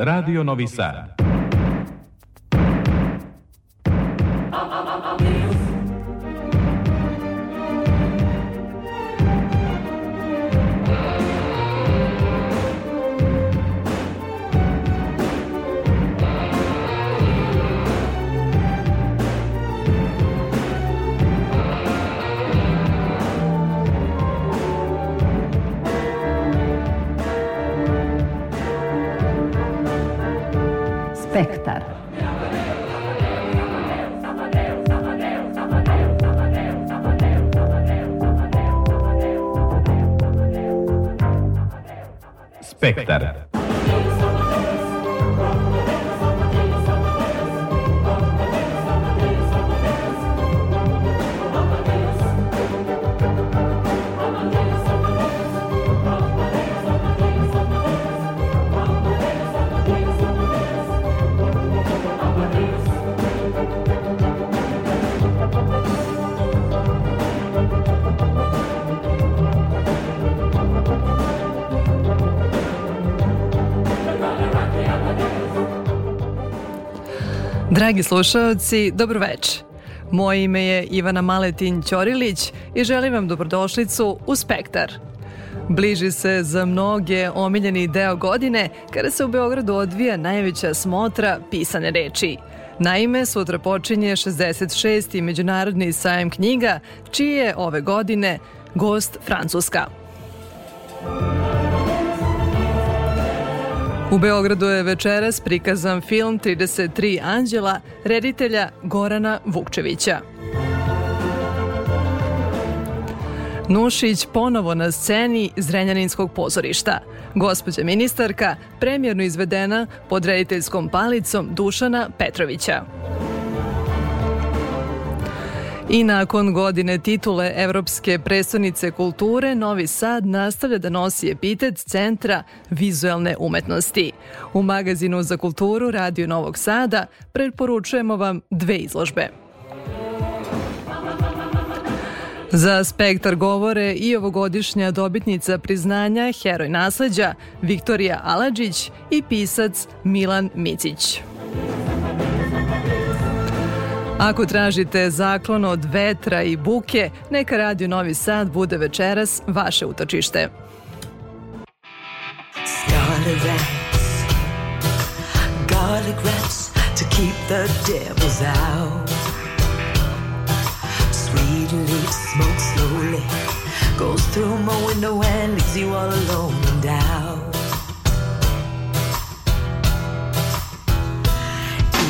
Radio Novi Sad. Spektar. Dragi slušalci, dobroveče. Moje ime je Ivana Maletin Ćorilić i želim vam dobrodošlicu u Spektar. Bliži se za mnoge omiljeni deo godine kada se u Beogradu odvija najveća smotra pisane reči. Naime, sutra počinje 66. Međunarodni sajem knjiga, čiji je ove godine gost Francuska. U Beogradu je večeras prikazan film 33 anđela reditelja Gorana Vukčevića. Nušić ponovo na sceni Zrenjaninskog pozorišta. Gospođa ministarka premjerno izvedena pod rediteljskom palicom Dušana Petrovića. I nakon godine titule Evropske predstavnice kulture, Novi Sad nastavlja da nosi epitet Centra vizualne umetnosti. U magazinu za kulturu Radio Novog Sada preporučujemo vam dve izložbe. Za spektar govore i ovogodišnja dobitnica priznanja Heroj nasleđa Viktorija Aladžić i pisac Milan Micić. Ako tražite zaklon od vetra i buke, neka Radio Novi Sad bude večeras vaše utočište. Scarlet rats, garlic wraps to keep the devils out. Sweet leaf smoke slowly goes through my window and leaves you all alone and out.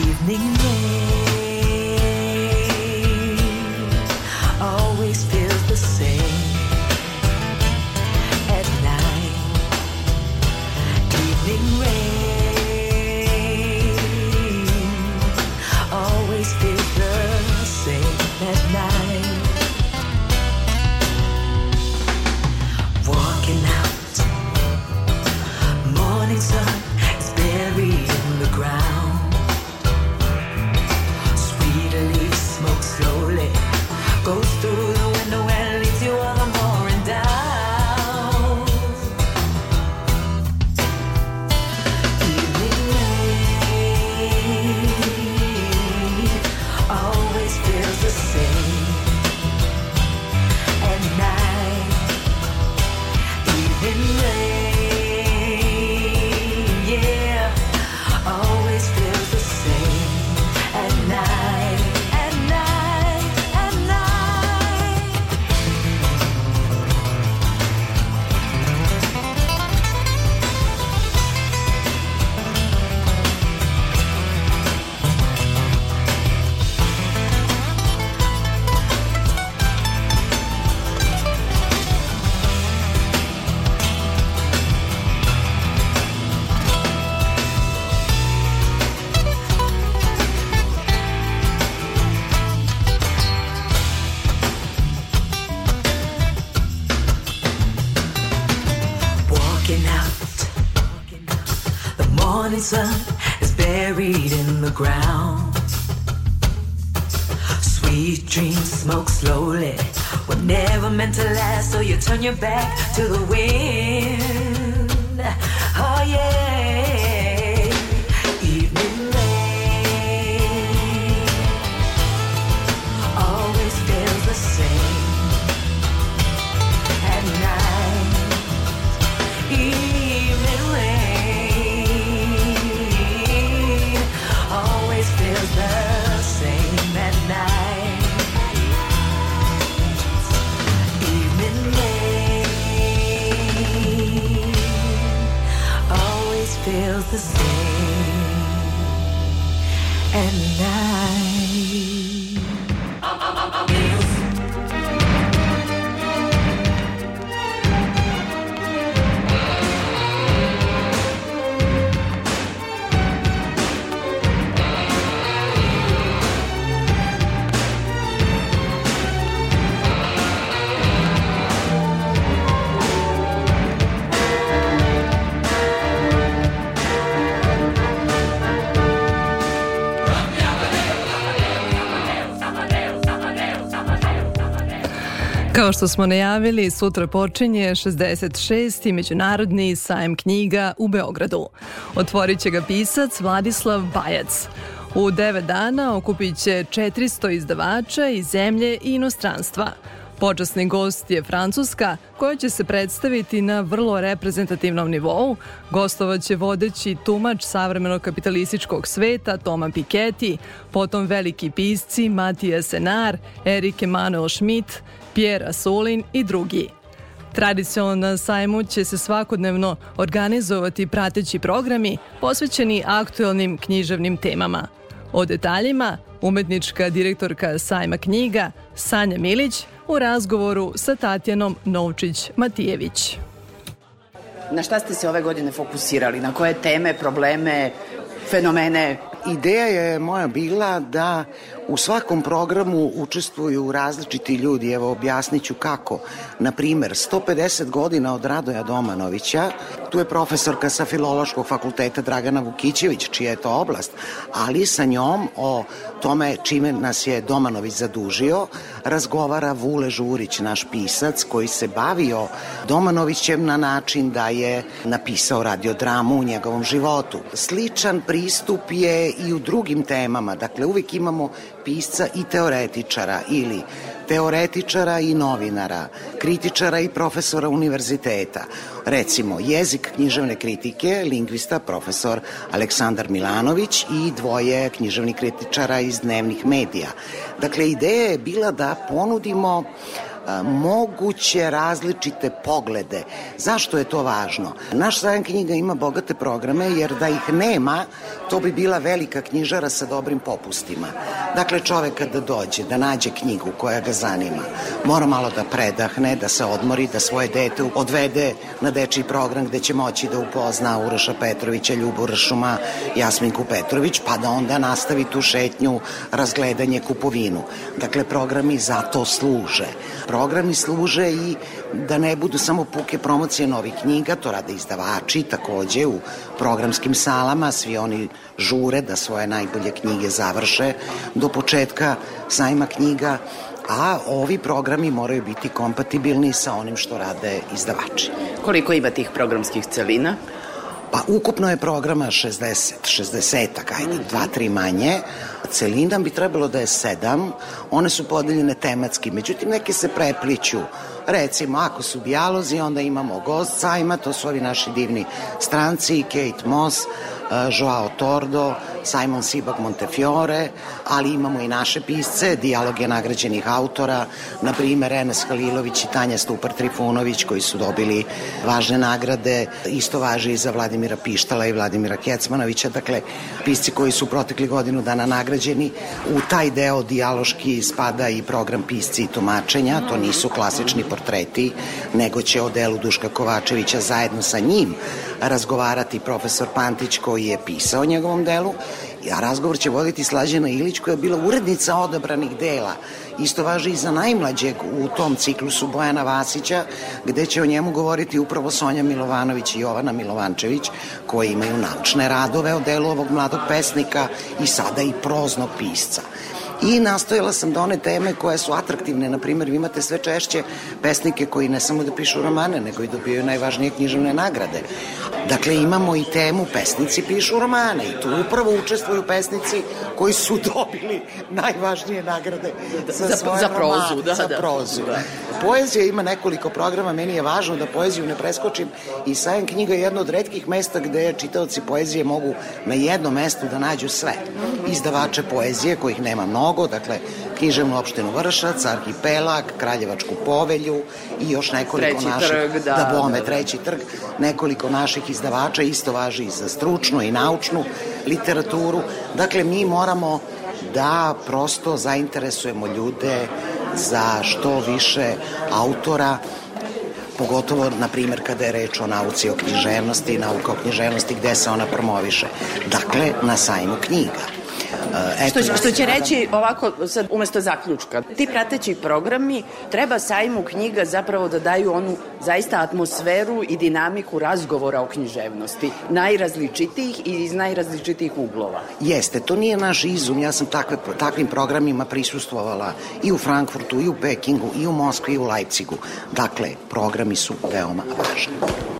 Evening rain answer is buried in the ground. Sweet dreams smoke slowly. We're never meant to last, so you turn your back to the wind. Kao što smo najavili, sutra počinje 66. Međunarodni sajem knjiga u Beogradu. Otvorit će ga pisac Vladislav Bajac. U devet dana okupit će 400 izdavača iz zemlje i inostranstva. Počasni gost je Francuska, koja će se predstaviti na vrlo reprezentativnom nivou. Gostovaće vodeći tumač savremenog kapitalističkog sveta Toma Piketty, potom veliki pisci Matija Senar, Erik Emanuel Schmidt, Pierre Asulin i drugi. Tradicionalno na sajmu će se svakodnevno organizovati prateći programi posvećeni aktuelnim književnim temama. O detaljima umetnička direktorka sajma knjiga Sanja Milić u razgovoru sa Tatjanom Novčić-Matijević. Na šta ste se ove godine fokusirali? Na koje teme, probleme, fenomene? Ideja je moja bila da u svakom programu učestvuju različiti ljudi, evo objasnit ću kako. Na primer, 150 godina od Radoja Domanovića, tu je profesorka sa Filološkog fakulteta Dragana Vukićević, čija je to oblast, ali sa njom o tome čime nas je Domanović zadužio, razgovara Vule Žurić, naš pisac, koji se bavio Domanovićem na način da je napisao radiodramu u njegovom životu. Sličan pristup je i u drugim temama, dakle uvijek imamo pisca i teoretičara ili teoretičara i novinara, kritičara i profesora univerziteta. Recimo, jezik književne kritike, lingvista profesor Aleksandar Milanović i dvoje književnih kritičara iz dnevnih medija. Dakle, ideja je bila da ponudimo moguće različite poglede. Zašto je to važno? Naš sajam knjiga ima bogate programe jer da ih nema, to bi bila velika knjižara sa dobrim popustima. Dakle, čovek kada dođe da nađe knjigu koja ga zanima, mora malo da predahne, da se odmori, da svoje dete odvede na dečiji program gde će moći da upozna Uroša Petrovića, Ljubu Ršuma, Jasminku Petrović, pa da onda nastavi tu šetnju, razgledanje, kupovinu. Dakle, programi za to služe. Programi služe i da ne budu samo puke promocije novih knjiga, to rade izdavači takođe u programskim salama, svi oni žure da svoje najbolje knjige završe do početka sajma knjiga, a ovi programi moraju biti kompatibilni sa onim što rade izdavači. Koliko ima tih programskih celina? Pa ukupno je programa 60, 60 ajde, dva, tri manje. Celina bi trebalo da je sedam. One su podeljene tematski, međutim neke se prepliću. Recimo, ako su dijalozi, onda imamo gost sajma, to su ovi naši divni stranci, Kate Moss, Joao Tordo, Simon Sibak Montefiore, ali imamo i naše pisce, dijaloge nagrađenih autora, na primer Enes Halilović i Tanja Stupar Trifunović koji su dobili važne nagrade, isto važi i za Vladimira Pištala i Vladimira Kecmanovića, dakle pisci koji su protekli godinu dana nagrađeni. U taj deo dijaloški spada i program pisci i tumačenja, to nisu klasični portreti, nego će o delu Duška Kovačevića zajedno sa njim razgovarati profesor Pantić koji je pisao njegovom delu, a razgovor će voditi Slađana Ilić koja je bila urednica odabranih dela. Isto važi i za najmlađeg u tom ciklusu Bojana Vasića, gde će o njemu govoriti upravo Sonja Milovanović i Jovana Milovančević, koji imaju naučne radove o delu ovog mladog pesnika i sada i proznog pisca i nastojala sam da one teme koje su atraktivne, na primjer vi imate sve češće pesnike koji ne samo da pišu romane, nego i dobijaju najvažnije književne nagrade. Dakle, imamo i temu pesnici pišu romane i tu upravo učestvuju pesnici koji su dobili najvažnije nagrade za, za svoje za prozu, romane, da, za da. prozu. Da. Poezija ima nekoliko programa, meni je važno da poeziju ne preskočim i Sajam knjiga je jedno od redkih mesta gde čitaoci poezije mogu na jednom mestu da nađu sve. Izdavače poezije, kojih nema mnogo, mnogo, dakle, književnu opštinu Vršac, Arhipelag, Kraljevačku povelju i još nekoliko treći naših, trg, da, da bome, da, da. treći trg, nekoliko naših izdavača, isto važi i za stručnu i naučnu literaturu. Dakle, mi moramo da prosto zainteresujemo ljude za što više autora pogotovo, na primjer, kada je reč o nauci o književnosti i nauka o književnosti gde se ona promoviše. Dakle, na sajmu knjiga. E, Što, što će reći ovako, sad umesto zaključka, ti prateći programi treba sajmu knjiga zapravo da daju onu zaista atmosferu i dinamiku razgovora o književnosti, najrazličitijih i iz najrazličitijih uglova. Jeste, to nije naš izum, ja sam takve, takvim programima prisustvovala i u Frankfurtu, i u Pekingu, i u Moskvi, i u Leipzigu. Dakle, programi su veoma važni.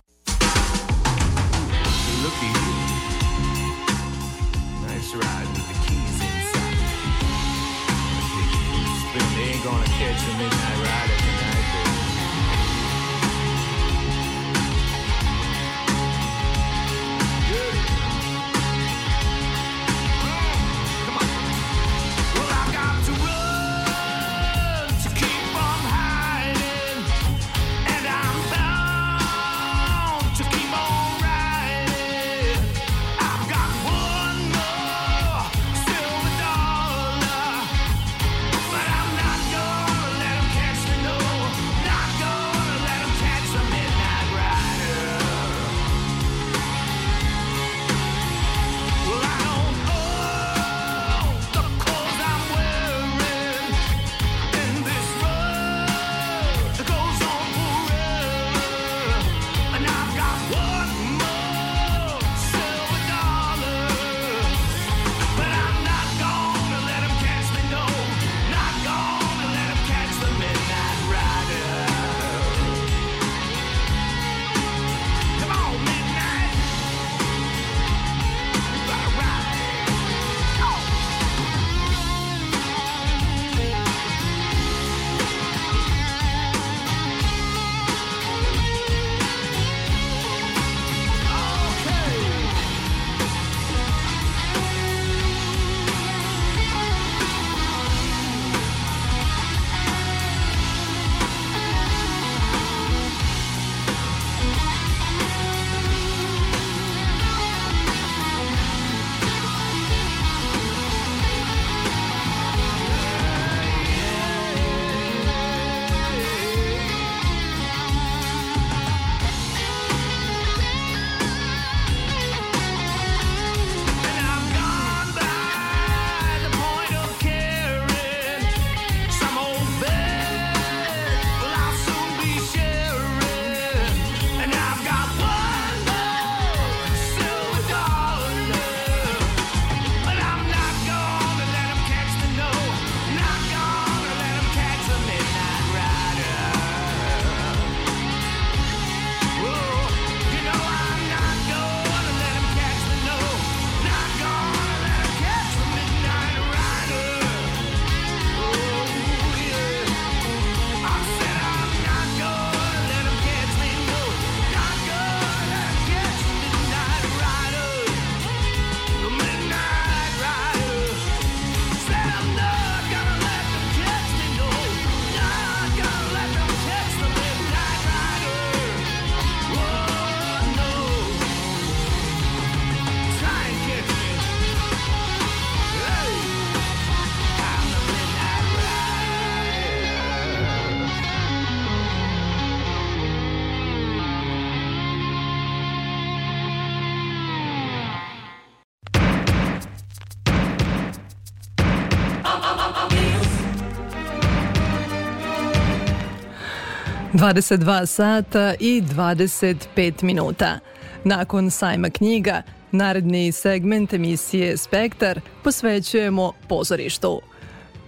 22 sata i 25 minuta. Nakon sajma knjiga, naredni segment emisije Spektar posvećujemo pozorištu.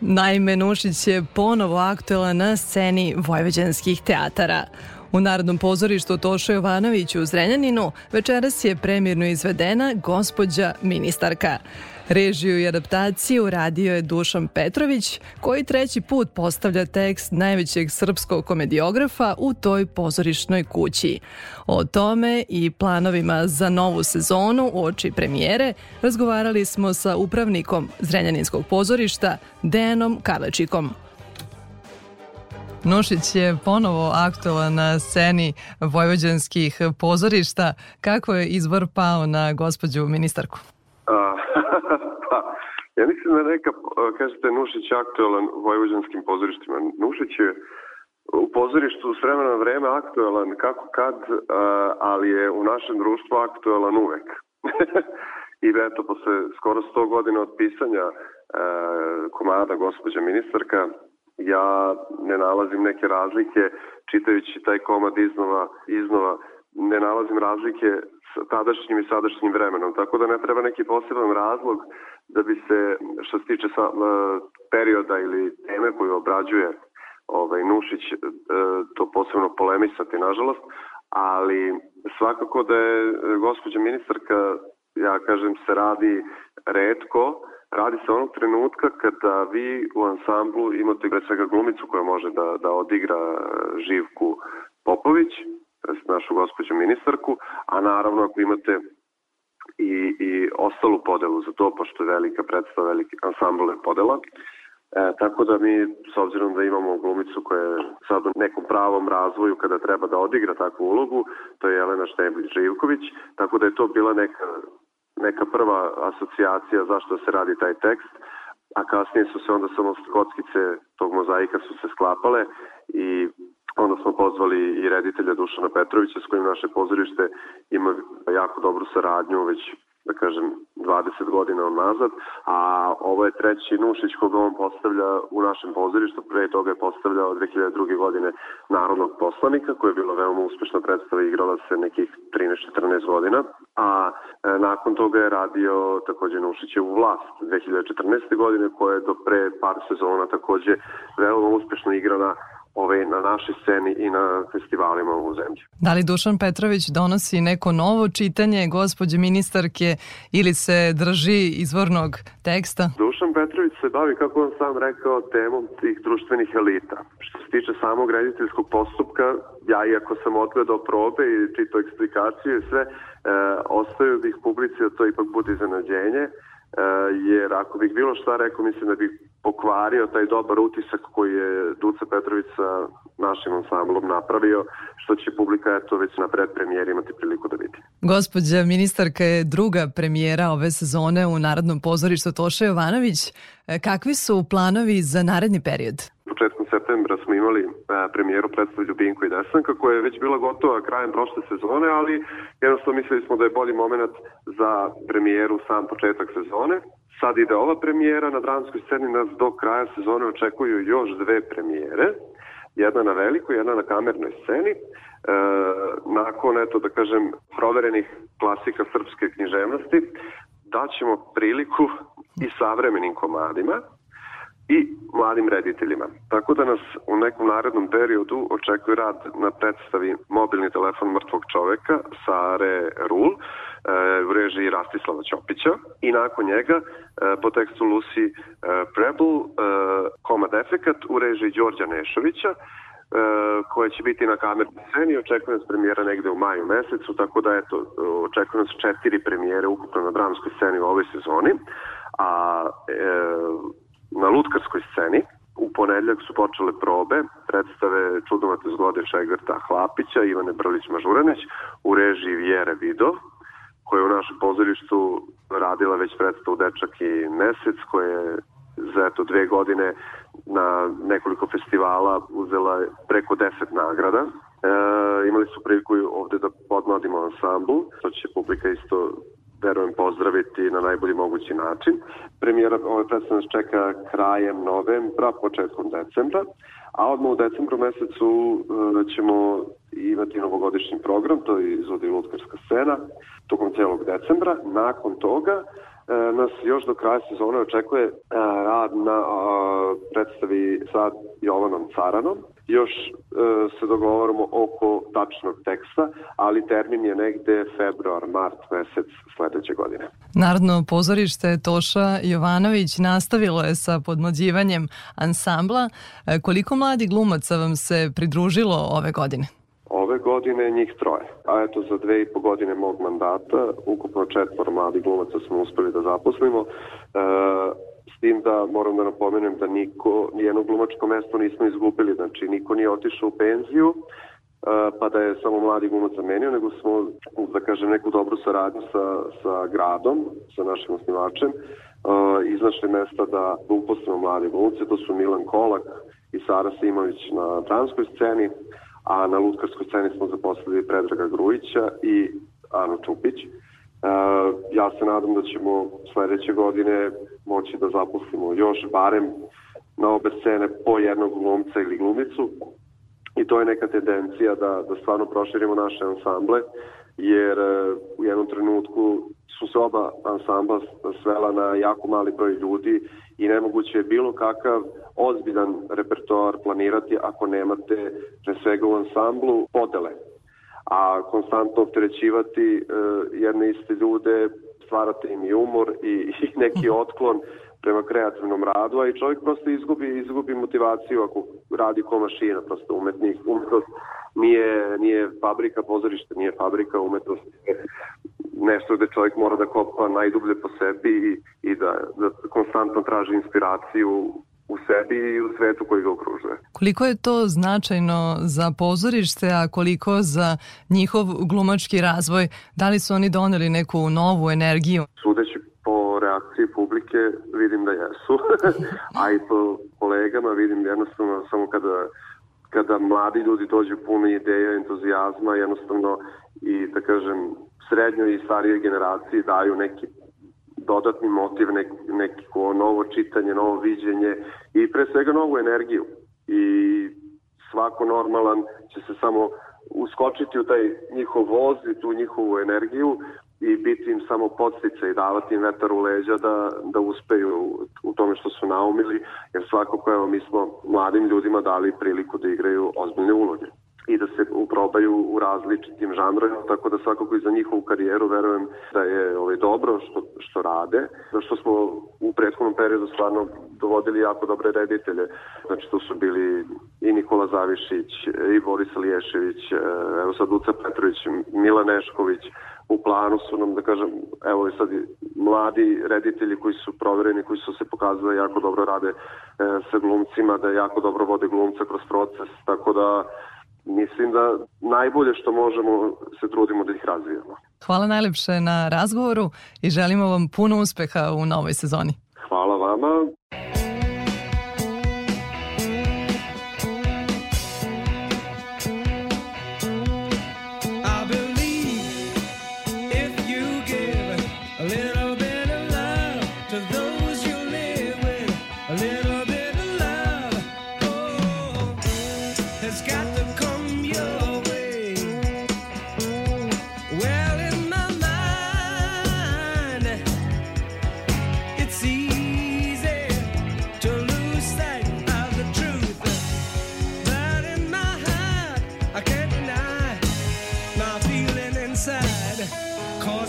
Naime, Nušić je ponovo aktuelan na sceni vojvođanskih teatara. U Narodnom pozorištu Toša Jovanović u Zrenjaninu večeras je premirno izvedena gospođa ministarka. Režiju i adaptaciju radio je Dušan Petrović, koji treći put postavlja tekst najvećeg srpskog komediografa u toj pozorišnoj kući. O tome i planovima za novu sezonu u oči premijere razgovarali smo sa upravnikom Zrenjaninskog pozorišta Dejanom Karlečikom. Nušić je ponovo aktualan na sceni vojvođanskih pozorišta. Kako je izbor pao na gospođu ministarku? Ja mislim da neka, kažete, Nušić je aktualan u vojvođanskim pozorištima. Nušić je u pozorištu s vremena na vreme aktualan kako kad, ali je u našem društvu aktualan uvek. I eto, posle skoro 100 godina od pisanja komada gospođa ministarka, ja ne nalazim neke razlike čitajući taj komad iznova, iznova ne nalazim razlike s tadašnjim i sadašnjim vremenom, tako da ne treba neki poseban razlog da bi se, što se tiče sa, perioda ili teme koju obrađuje ovaj, Nušić, to posebno polemisati, nažalost, ali svakako da je gospođa ministarka, ja kažem, se radi redko, radi se onog trenutka kada vi u ansamblu imate pre svega glumicu koja može da, da odigra Živku Popović, našu gospođu ministarku, a naravno ako imate i, i ostalu podelu za to, pošto je velika predstava, veliki ansambl je podela. E, tako da mi, s obzirom da imamo glumicu koja je sad u nekom pravom razvoju kada treba da odigra takvu ulogu, to je Jelena Šteblić-Živković, tako da je to bila neka neka prva asocijacija zašto se radi taj tekst, a kasnije su se onda samo kockice tog mozaika su se sklapale i onda smo pozvali i reditelja Dušana Petrovića s kojim naše pozorište ima jako dobru saradnju već da kažem 20 godina nazad, a ovo je treći Nušić koga on postavlja u našem pozorištu, pre toga je postavljao 2002. godine Narodnog poslanika, koja je bila veoma uspešna predstava igrala se nekih 13-14 godina, a e, nakon toga je radio takođe Nušićevu vlast 2014. godine, koja je do pre par sezona takođe veoma uspešno igrana ove, na našoj sceni i na festivalima u zemlji. Da li Dušan Petrović donosi neko novo čitanje gospođe ministarke ili se drži izvornog teksta? Dušan Petrović se bavi, kako on sam rekao, temom tih društvenih elita. Što se tiče samog rediteljskog postupka, ja iako sam odgledao probe i čito eksplikaciju i sve, e, ostaju bih publici da to ipak bude iznenađenje, e, jer ako bih bilo šta rekao, mislim da bih pokvario taj dobar utisak koji je Duca Petrović sa našim ansamblom napravio, što će publika eto već na predpremijeri imati priliku da vidi. Gospođa ministarka je druga premijera ove sezone u Narodnom pozorištu Toša Jovanović. E, kakvi su planovi za naredni period? Početkom septembra smo imali e, premijeru predstavu Ljubinko i Desanka koja je već bila gotova krajem prošle sezone, ali jednostavno mislili smo da je bolji moment za premijeru sam početak sezone. Sad ide ova premijera, na dramskoj sceni nas do kraja sezone očekuju još dve premijere, jedna na velikoj, jedna na kamernoj sceni. E, nakon, eto da kažem, proverenih klasika srpske književnosti, daćemo priliku i savremenim komadima, i mladim rediteljima. Tako da nas u nekom narednom periodu očekuje rad na predstavi Mobilni telefon mrtvog čoveka Sare Rul u režiji Rastislava Ćopića i nakon njega e, po tekstu Lucy e, Preble e, Komad Efekat u režiji Đorđa Nešovića koja će biti na kamernoj sceni, očekuje nas premijera negde u maju mesecu, tako da eto, očekuje nas četiri premijere ukupno na dramskoj sceni u ovoj sezoni, a e, na lutkarskoj sceni. U ponedljak su počele probe predstave Čudovate zgode Šegrta Hlapića, Ivane Brlić-Mažuranić u režiji Vjere Vidov, koja je u našem pozorištu radila već predstavu Dečak i Mesec, koja je za eto dve godine na nekoliko festivala uzela preko deset nagrada. E, imali su priliku ovde da podmladimo ansambl, to će publika isto verujem pozdraviti na najbolji mogući način. Premijera ove predstave nas čeka krajem novembra, početkom decembra, a odmah u decembru mesecu uh, ćemo imati novogodišnji program, to je izvodi Lutkarska scena, tokom celog decembra. Nakon toga uh, nas još do kraja sezone očekuje uh, rad na predstavi sa Jovanom Caranom, još e, se dogovaramo oko tačnog teksta, ali termin je negde februar, mart mesec sledeće godine. Narodno pozorište Toša Jovanović nastavilo je sa podmlađivanjem ansambla. E, Koliko mladi glumaca vam se pridružilo ove godine? Ove godine njih troje, a eto za dve i po godine mog mandata ukupno četvor mladih glumaca smo uspeli da zaposlimo. E, tim da moram da napomenem da niko, nijedno glumačko mesto nismo izgubili, znači niko nije otišao u penziju, pa da je samo mladi glumac zamenio, nego smo, da kažem, neku dobru saradnju sa, sa gradom, sa našim osnivačem, iznašli mesta da uposlimo mlade glumce, to su Milan Kolak i Sara Simović na dramskoj sceni, a na lutkarskoj sceni smo zaposlili Predraga Grujića i Anu Čupić. Ja se nadam da ćemo sledeće godine moći da zaposlimo još barem na obe scene po jednog glumca ili glumicu i to je neka tendencija da, da stvarno proširimo naše ansamble jer e, u jednom trenutku su se oba ansambla svela na jako mali broj ljudi i nemoguće je bilo kakav ozbiljan repertoar planirati ako nemate pre svega u ansamblu podele. A konstantno opterećivati e, jedne iste ljude, stvarate im i umor i, i neki otklon prema kreativnom radu, a i čovjek prosto izgubi, izgubi motivaciju ako radi ko mašina, prosto umetnik, umetnost nije, nije fabrika pozorište, nije fabrika umetnosti, je nešto gde čovjek mora da kopa najdublje po sebi i, i da, da konstantno traži inspiraciju u sebi i u svetu koji ga okružuje. Koliko je to značajno za pozorište, a koliko za njihov glumački razvoj? Da li su oni doneli neku novu energiju? Sudeći po reakciji publike vidim da jesu, a i po kolegama vidim jednostavno samo kada kada mladi ljudi dođu puni ideja, entuzijazma, jednostavno i da kažem srednjoj i starijoj generaciji daju neki dodatni motiv, nek, neko novo čitanje, novo viđenje i pre svega novu energiju. I svako normalan će se samo uskočiti u taj njihov voz i tu njihovu energiju i biti im samo podstica i davati im vetar u leđa da, da uspeju u tome što su naumili, jer svakako evo mi smo mladim ljudima dali priliku da igraju ozbiljne uloge i da se uprobaju u različitim žanrovima, tako da svakako i za njihovu karijeru verujem da je ovaj, dobro što, što rade, da što smo u prethodnom periodu stvarno dovodili jako dobre reditelje. Znači to su bili i Nikola Zavišić, i Boris Liješević, evo sad Luca Petrović, Mila Nešković, u planu su nam, da kažem, evo i sad mladi reditelji koji su provereni, koji su se pokazali da jako dobro rade e, sa glumcima, da jako dobro vode glumca kroz proces, tako da mislim da najbolje što možemo se trudimo da ih razvijamo. Hvala najlepše na razgovoru i želimo vam puno uspeha u novoj sezoni.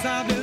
Cause I've been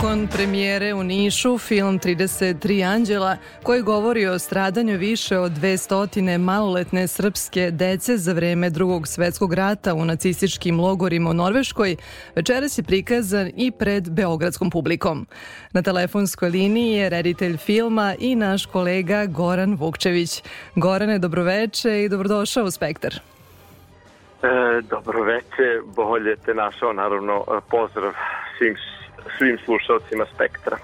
Nakon premijere u Nišu, film 33 anđela, koji govori o stradanju više od 200 maloletne srpske dece za vreme drugog svetskog rata u nacističkim logorima u Norveškoj, večeras je prikazan i pred beogradskom publikom. Na telefonskoj liniji je reditelj filma i naš kolega Goran Vukčević. Gorane, dobroveče i dobrodošao u Spektar. E, dobro veče, bolje te našao, naravno, pozdrav svim, svim slušalcima Spektra.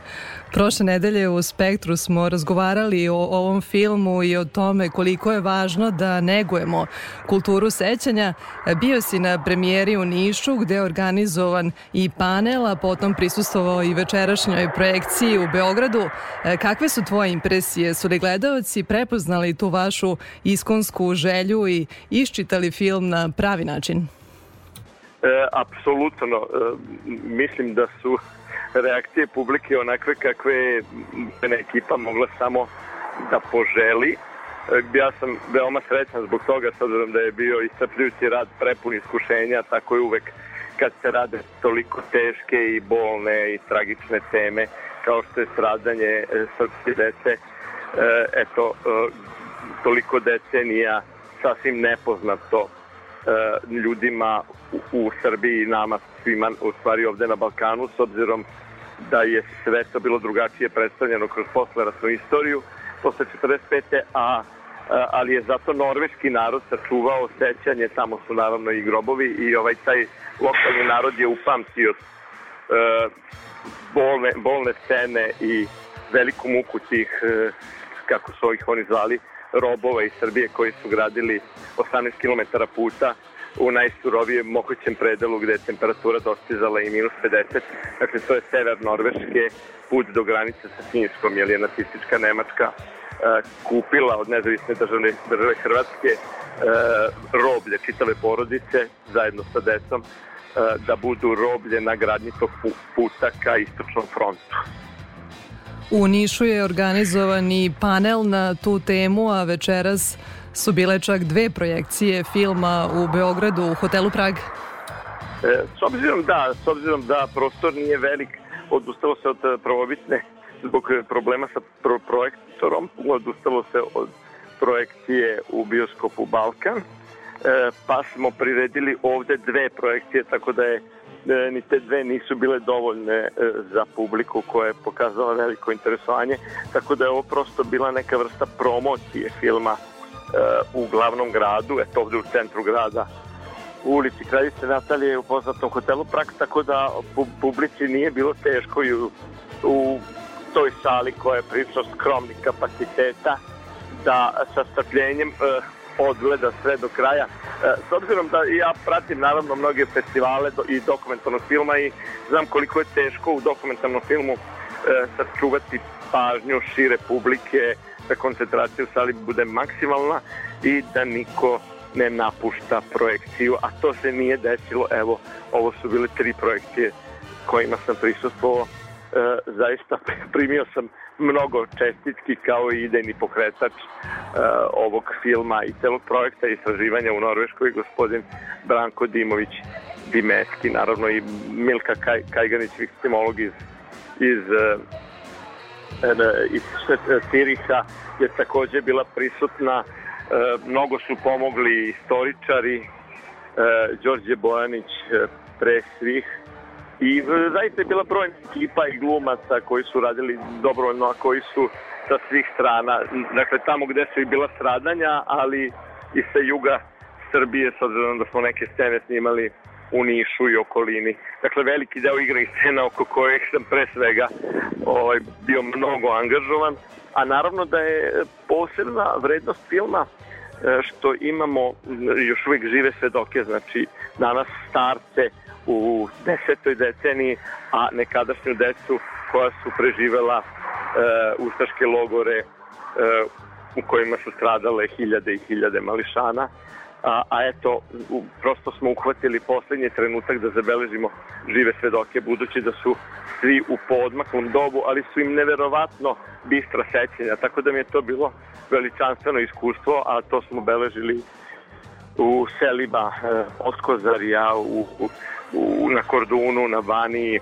Prošle nedelje u Spektru smo razgovarali o ovom filmu i o tome koliko je važno da negujemo kulturu sećanja. Bio si na premijeri u Nišu gde je organizovan i panel, a potom prisustovao i večerašnjoj projekciji u Beogradu. E, Kakve su tvoje impresije? Su li gledalci prepoznali tu vašu iskonsku želju i iščitali film na pravi način? E, apsolutno, e, mislim da su reakcije publike onakve kakve je ekipa mogla samo da poželi. E, ja sam veoma srećan zbog toga, s obzirom da je bio iscrpljujući rad prepun iskušenja, tako je uvek kad se rade toliko teške i bolne i tragične teme kao što je stradanje e, srpske dece, e, eto, e, toliko decenija sasvim nepoznato ljudima u, Srbiji i nama svima u stvari ovde na Balkanu s obzirom da je sve to bilo drugačije predstavljeno kroz posleratnu istoriju posle 45. a ali je zato norveški narod sačuvao sećanje, tamo su naravno i grobovi i ovaj taj lokalni narod je upamtio e, bolne, bolne scene i veliku muku tih, e, kako su ovih oni zvali, robova iz Srbije koji su gradili 18 km puta u najsurovijem mogućem predelu gde je temperatura dostizala i minus 50. Dakle, to je sever Norveške, put do granice sa Finjskom, jer je nacistička Nemačka e, kupila od nezavisne države, države Hrvatske e, roblje čitave porodice zajedno sa decom e, da budu roblje na gradnji tog pu- puta ka istočnom frontu. U Nišu je organizovan i panel na tu temu, a večeras su bile čak dve projekcije filma u Beogradu u hotelu Prag. E, s obzirom da, s obzirom da prostor nije velik, odustalo se od e, prvobitne zbog e, problema sa pro projektorom, odustalo se od projekcije u bioskopu Balkan, e, pa smo priredili ovde dve projekcije, tako da je ni te dve nisu bile dovoljne e, za publiku koja je pokazala veliko interesovanje, tako da je ovo prosto bila neka vrsta promocije filma e, u glavnom gradu, eto ovde u centru grada. U ulici Kraljice Natalije u poznatom hotelu Prak, tako da pu- publici nije bilo teško i u, u toj sali koja je prilično skromnih kapaciteta da sa strpljenjem odgleda sve do kraja. E, s obzirom da ja pratim naravno mnoge festivale i dokumentarnog filma i znam koliko je teško u dokumentarnom filmu e, sačuvati pažnju šire publike, da koncentracija u sali bude maksimalna i da niko ne napušta projekciju, a to se nije desilo. Evo, ovo su bile tri projekcije kojima sam prisustvovao. E, zaista primio sam mnogo čestitki kao i idejni pokretač e, ovog filma i celog projekta istraživanja u Norveškoj, gospodin Branko Dimović Dimeski, naravno i Milka Kaj, Kajganić, viktimolog iz, iz e, iz Siriha je takođe bila prisutna. E, mnogo su pomogli istoričari, Đorđe Bojanić pre svih I e, zaista je bila brojna ekipa i glumaca koji su radili dobrovoljno, a koji su sa svih strana, dakle tamo gde su i bila stradanja, ali i sa juga Srbije, s obzirom da smo neke scene snimali u Nišu i okolini. Dakle, veliki deo igra i scena oko kojih sam pre svega ovaj, bio mnogo angažovan, a naravno da je posebna vrednost filma e, što imamo još uvijek žive svedoke, znači danas starce u desetoj deceniji, a nekadašnju decu koja su preživela e, ustaške logore e, u kojima su stradale hiljade i hiljade mališana. A, a eto, u, prosto smo uhvatili poslednji trenutak da zabeležimo žive svedoke, budući da su svi u poodmaklom dobu, ali su im neverovatno bistra sećenja, tako da mi je to bilo veličanstveno iskustvo, a to smo beležili u selima e, Otkozarija, u, u, u, na Kordunu, na Baniji, e,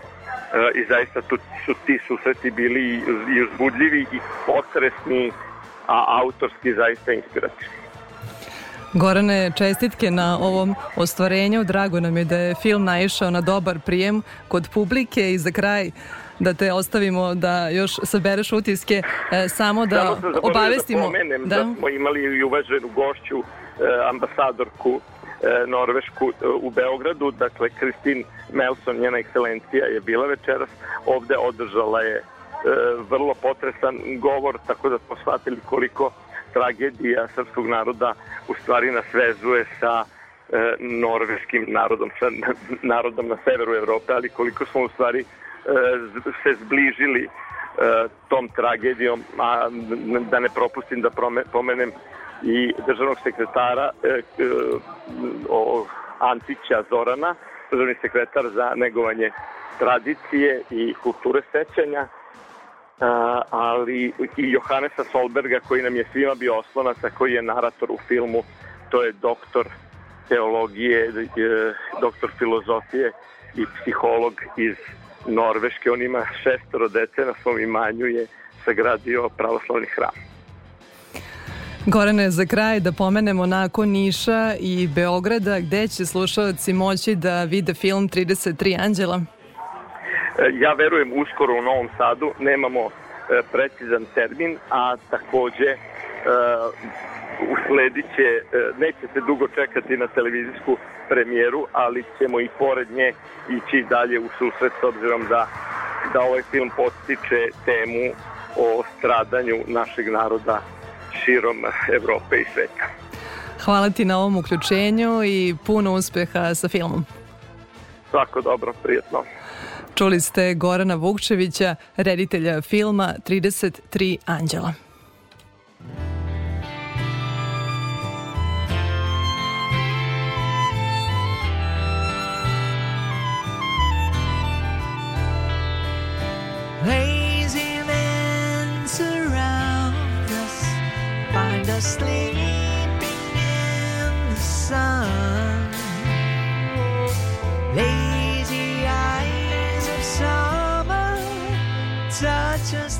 i zaista tu, su ti susreti bili i, uzbudljivi i potresni, a autorski zaista inspirativni. Gorane, čestitke na ovom ostvarenju. Drago nam je da je film naišao na dobar prijem kod publike i za kraj da te ostavimo da još sabereš utiske, e, samo da Samo sam zaboravio obavestimo. Da, pomenem da. smo imali i uvaženu gošću, e, ambasadorku Norvešku e, u Beogradu, dakle Kristin Melson, njena ekscelencija je bila večeras, ovde održala je e, vrlo potresan govor, tako da smo shvatili koliko tragedija srpskog naroda u stvari nas vezuje sa e, norveškim narodom, sa narodom na severu Evrope, ali koliko smo u stvari e, se zbližili e, tom tragedijom, a da ne propustim da pomenem i državnog sekretara e, e, o, Antića Zorana, državni sekretar za negovanje tradicije i kulture sećanja, a, ali i Johanesa Solberga koji nam je svima bio oslonac, a koji je narator u filmu, to je doktor teologije, e, doktor filozofije i psiholog iz Norveške. On ima šestoro dece na svom imanju je sagradio pravoslavni hram. Gorane, za kraj da pomenemo nakon Niša i Beograda, gde će slušalci moći da vide film 33 anđela? Ja verujem uskoro u Novom Sadu, nemamo e, precizan termin, a takođe e, usledit će, e, neće se dugo čekati na televizijsku premijeru, ali ćemo i pored nje ići dalje u susret s obzirom da, da ovaj film postiče temu o stradanju našeg naroda širom Evrope i sveta. Hvala ti na ovom uključenju i puno uspeha sa filmom. Svako dobro, prijetno. Čuli ste Gorana Vukčevića, reditelja filma 33 anđela. Lazy us sleeping in the sun. Lazy eyes of summer touch us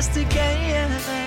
us together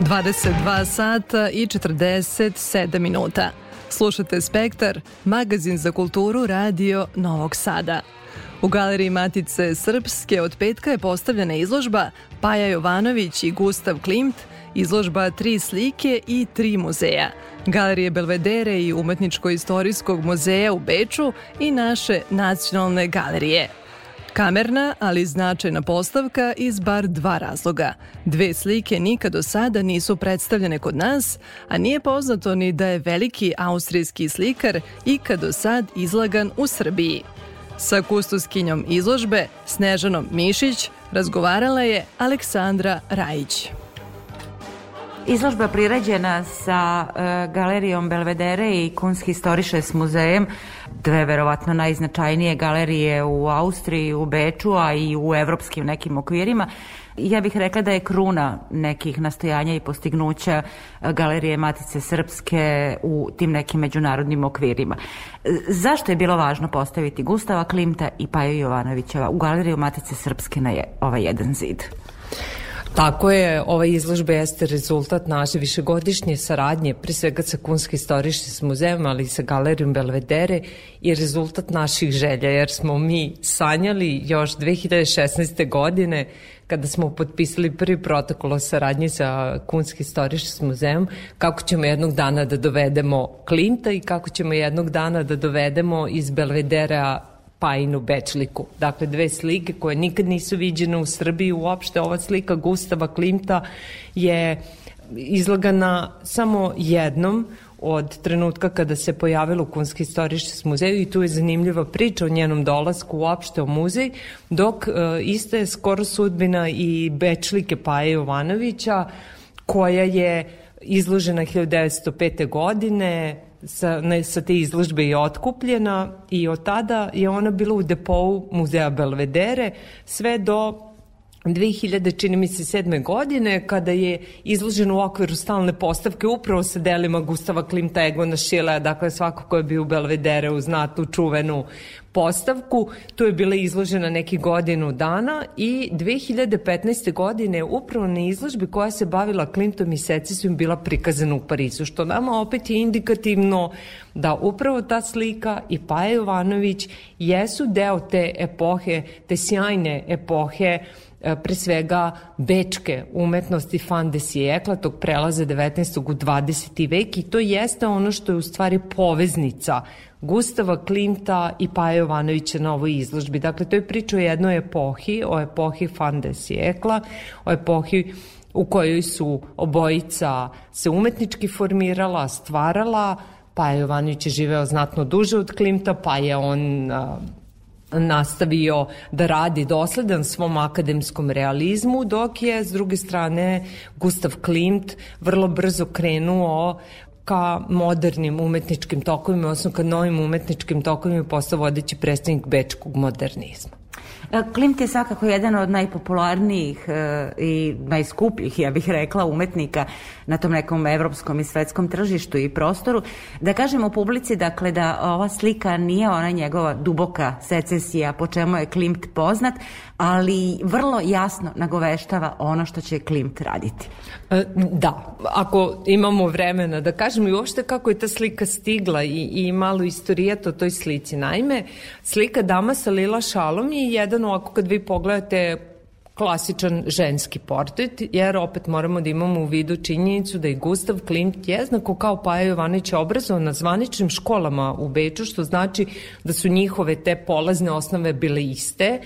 22 sata i 47 minuta. Slušate Spektar, magazin za kulturu Radio Novog Sada. U galeriji Matice Srpske od petka je postavljena izložba Paja Jovanović i Gustav Klimt, izložba tri slike i tri muzeja. Galerije Belvedere i Umetničko-istorijskog muzeja u Beču i naše nacionalne galerije. Kamerna, ali značajna postavka iz bar dva razloga. Dve slike nikad do sada nisu predstavljene kod nas, a nije poznato ni da je veliki austrijski slikar ikad do sad izlagan u Srbiji. Sa kustoskinjom izložbe, Snežanom Mišić, razgovarala je Aleksandra Rajić. Izložba priređena sa e, galerijom Belvedere i Kunsthistorisches muzejem, dve verovatno najznačajnije galerije u Austriji, u Beču, a i u evropskim nekim okvirima. Ja bih rekla da je kruna nekih nastojanja i postignuća e, galerije Matice Srpske u tim nekim međunarodnim okvirima. E, Zašto je bilo važno postaviti Gustava Klimta i Paju Jovanovića u galeriju Matice Srpske na je, ovaj jedan zid? Tako je, ova izložba jeste rezultat naše višegodišnje saradnje, pre svega sa Kunski istorišnim muzejem, ali i sa galerijom Belvedere i rezultat naših želja, jer smo mi sanjali još 2016. godine kada smo potpisali prvi protokol o saradnji sa Kunski istorišnim muzejem, kako ćemo jednog dana da dovedemo Klinta i kako ćemo jednog dana da dovedemo iz Belvedera Pajinu Bečliku. Dakle, dve slike koje nikad nisu viđene u Srbiji uopšte. Ova slika Gustava Klimta je izlagana samo jednom od trenutka kada se pojavila u Kunski istoriški muzeju i tu je zanimljiva priča o njenom dolasku uopšte u muzej, dok e, ista je skoro sudbina i Bečlike Paje Jovanovića, koja je izložena 1905. godine, sa, ne, sa te izložbe je otkupljena i od tada je ona bila u depou muzeja Belvedere sve do 2000, čini mi se, sedme godine, kada je izložen u okviru stalne postavke upravo sa delima Gustava Klimta Egona Šilea, dakle svako ko je bio u Belvedere u znatu čuvenu postavku. Tu je bila izložena neki godinu dana i 2015. godine upravo na izložbi koja se bavila Klimtom i Seci su im bila prikazana u Parizu, što nama opet je indikativno da upravo ta slika i Paja Jovanović jesu deo te epohe, te sjajne epohe e, pre svega bečke umetnosti fan de siècle, tog prelaza 19. u 20. vek i to jeste ono što je u stvari poveznica Gustava Klimta i Paja Jovanovića na ovoj izložbi. Dakle, to je priča o jednoj epohi, o epohi fan de siècle, o epohi u kojoj su obojica se umetnički formirala, stvarala, Paja Jovanović je živeo znatno duže od Klimta, pa je on nastavio da radi dosledan svom akademskom realizmu, dok je s druge strane Gustav Klimt vrlo brzo krenuo ka modernim umetničkim tokovima, odnosno ka novim umetničkim tokovima postao vodeći predstavnik bečkog modernizma. E, Klimt je svakako jedan od najpopularnijih e, i najskupljih, ja bih rekla, umetnika na tom nekom evropskom i svetskom tržištu i prostoru. Da kažem u publici, dakle, da ova slika nije ona njegova duboka secesija po čemu je Klimt poznat, ali vrlo jasno nagoveštava ono što će Klimt raditi. E, Da, ako imamo vremena da kažemo i uopšte kako je ta slika stigla i, i malo istorijat o toj slici. Naime, slika Dama sa lila šalom je jedan ovako kad vi pogledate klasičan ženski portret, jer opet moramo da imamo u vidu činjenicu da je Gustav Klimt jednako kao Paja Jovanić obrazovan na zvaničnim školama u Beču, što znači da su njihove te polazne osnove bile iste,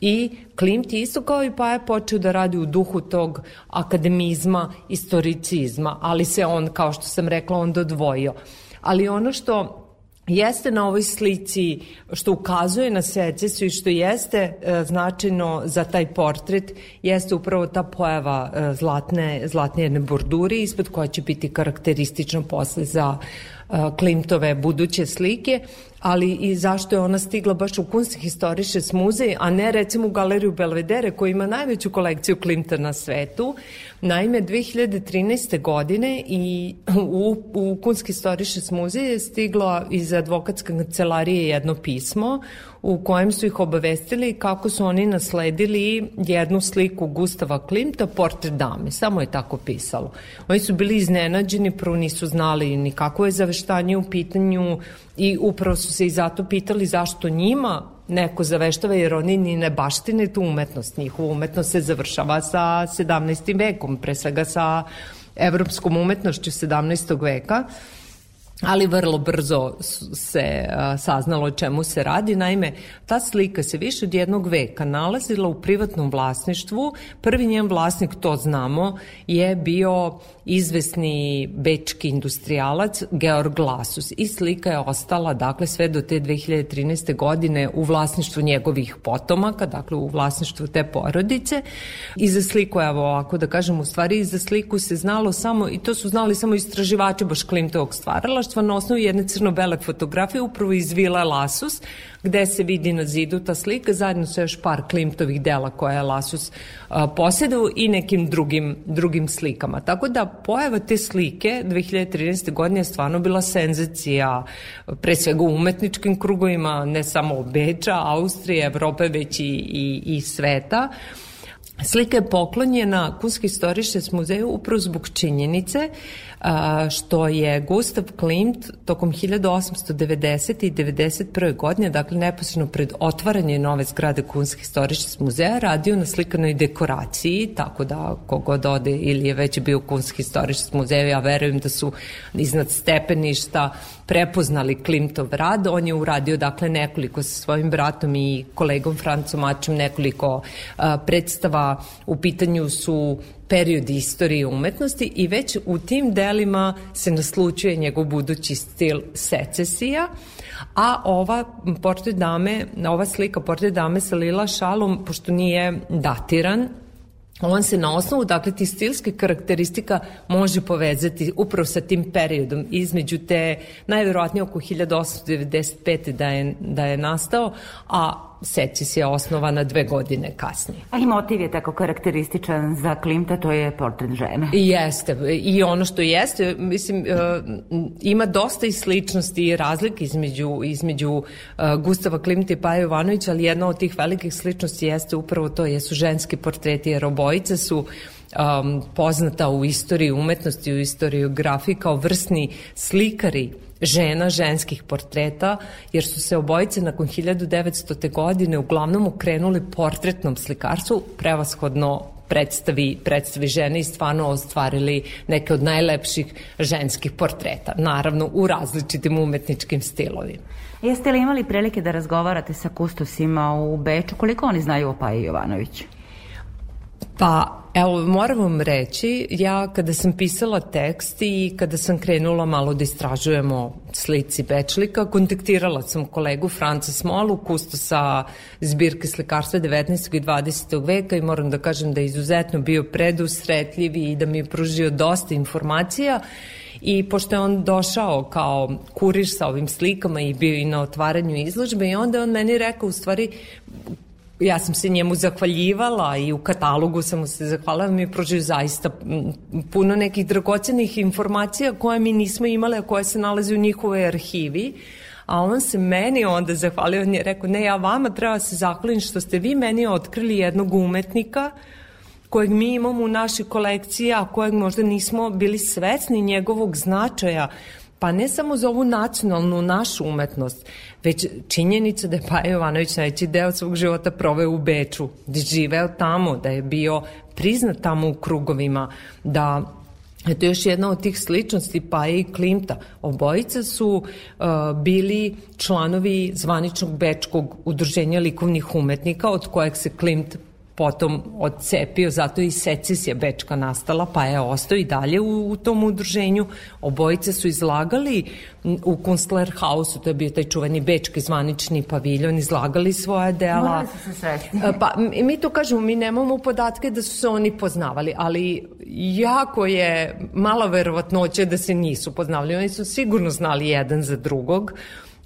I Klimt je isto kao i Paja počeo da radi u duhu tog akademizma, istoricizma, ali se on, kao što sam rekla, onda odvojio. Ali ono što jeste na ovoj slici što ukazuje na secesiju i što jeste e, značajno za taj portret jeste upravo ta pojava e, zlatne, zlatne jedne bordure ispod koja će biti karakteristična posle za e, Klimtove buduće slike, ali i zašto je ona stigla baš u Kunsthistorisches muzej, a ne recimo u galeriju Belvedere koja ima najveću kolekciju Klimta na svetu. Naime, 2013. godine i u, u Kunsthistorisches muzej je stiglo iz advokatske kancelarije jedno pismo u kojem su ih obavestili kako su oni nasledili jednu sliku Gustava Klimta, portret dame. Samo je tako pisalo. Oni su bili iznenađeni, prvo nisu znali ni kako je zaveštanje u pitanju i upravo su se i zato pitali zašto njima neko zaveštava jer oni ni ne baštine tu umetnost. Njihova umetnost se završava sa 17. vekom, pre svega sa evropskom umetnošću 17. veka ali vrlo brzo se a, saznalo o čemu se radi. Naime, ta slika se više od jednog veka nalazila u privatnom vlasništvu. Prvi njen vlasnik, to znamo, je bio izvesni bečki industrijalac Georg Lasus i slika je ostala dakle sve do te 2013. godine u vlasništvu njegovih potomaka, dakle u vlasništvu te porodice. I za sliku, evo ovako da kažem, u stvari i za sliku se znalo samo, i to su znali samo istraživači baš Klimtovog stvaralaštva na osnovu jedne crno-bele fotografije upravo iz Vila Lasus, gde se vidi na zidu ta slika zajedno sa još par Klimtovih dela koje je Lasus posjedao i nekim drugim, drugim slikama. Tako da pojava te slike 2013. godine je stvarno bila senzacija pre svega u umetničkim krugovima, ne samo Beča, Austrije, Evrope, već i, i, i sveta. Slika je poklonjena Kunsthistorisches muzeju upravo zbog činjenice što je Gustav Klimt tokom 1890. i 91. godine, dakle neposredno pred otvaranje nove zgrade Kunsthistorisches muzeja, radio na slikanoj dekoraciji, tako da kogod ode ili je već bio u Kunsthistorisches muzeju, ja verujem da su iznad stepeništa prepoznali Klimtov rad. On je uradio dakle nekoliko sa svojim bratom i kolegom Francom Mačem nekoliko a, predstava u pitanju su periodi istorije umetnosti i već u tim delima se naslučuje njegov budući stil secesija, a ova portret dame, ova slika portret dame sa lila šalom, pošto nije datiran, on se na osnovu dakle tih stilskih karakteristika može povezati upravo sa tim periodom između te najverovatnije oko 1895. da je, da je nastao, a Secis je osnovana dve godine kasnije. Ali motiv je tako karakterističan za Klimta, to je portret žene. I jeste. I ono što jeste, mislim, e, ima dosta i sličnosti i razlike između, između e, Gustava Klimta i Paja Jovanovića, ali jedna od tih velikih sličnosti jeste upravo to, jesu ženski portreti, jer obojice su um, poznata u istoriji umetnosti, u istoriji grafiji kao vrsni slikari žena, ženskih portreta, jer su se obojice nakon 1900. godine uglavnom okrenuli portretnom slikarstvu, prevashodno predstavi, predstavi žene i stvarno ostvarili neke od najlepših ženskih portreta, naravno u različitim umetničkim stilovima. Jeste li imali prilike da razgovarate sa kustosima u Beču? Koliko oni znaju o Paji Jovanoviću? Pa, evo, moram vam reći, ja kada sam pisala tekst i kada sam krenula malo da istražujemo slici Bečlika, kontaktirala sam kolegu Franca Smolu, kustosa zbirke slikarstva 19. i 20. veka i moram da kažem da je izuzetno bio predusretljiv i da mi je pružio dosta informacija i pošto je on došao kao kurir sa ovim slikama i bio i na otvaranju izložbe i onda on meni rekao u stvari ja sam se njemu zahvaljivala i u katalogu sam mu se zahvalila, mi je pružio zaista puno nekih dragocenih informacija koje mi nismo imale, a koje se nalaze u njihovoj arhivi. A on se meni onda zahvalio, on je rekao, ne, ja vama treba se zahvalim što ste vi meni otkrili jednog umetnika kojeg mi imamo u našoj kolekciji, a kojeg možda nismo bili svesni njegovog značaja. Pa ne samo za ovu nacionalnu našu umetnost, već činjenica da je Paja Jovanović najveći deo svog života proveo u Beču, da je živeo tamo, da je bio priznat tamo u krugovima, da Eto još jedna od tih sličnosti Paja i Klimta. Obojica su uh, bili članovi zvaničnog bečkog udruženja likovnih umetnika od kojeg se Klimt potom odcepio, zato i secesija Bečka nastala, pa je ostao i dalje u, u tom udruženju. Obojice su izlagali u Kunstler Hausu, to je bio taj čuveni bečki zvanični paviljon, izlagali svoja dela. Sresti. Pa mi mi to kažemo, mi nemamo podatke da su se oni poznavali, ali jako je mala verovatnoća da se nisu poznavali. Oni su sigurno znali jedan za drugog,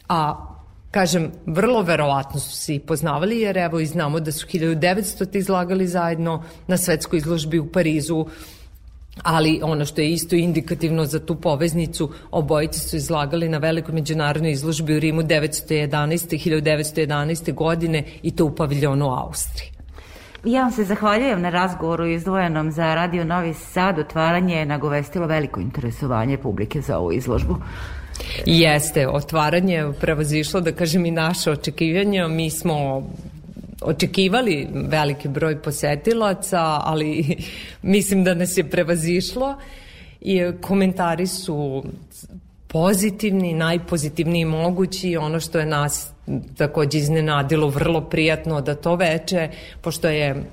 a Kažem, vrlo verovatno su se i poznavali, jer evo i znamo da su 1900 izlagali zajedno na svetskoj izložbi u Parizu, ali ono što je isto indikativno za tu poveznicu, obojice su izlagali na velikoj međunarodnoj izložbi u Rimu 911. 1911. godine i to u paviljonu Austriji. Ja vam se zahvaljujem na razgovoru izdvojenom za Radio Novi Sad. Otvaranje je nagovestilo veliko interesovanje publike za ovu izložbu. Jeste, otvaranje je prevazišlo, da kažem, i naše očekivanja. Mi smo očekivali veliki broj posetilaca, ali mislim da nas je prevazišlo i komentari su pozitivni, najpozitivniji mogući. Ono što je nas takođe iznenadilo vrlo prijatno da to veče, pošto je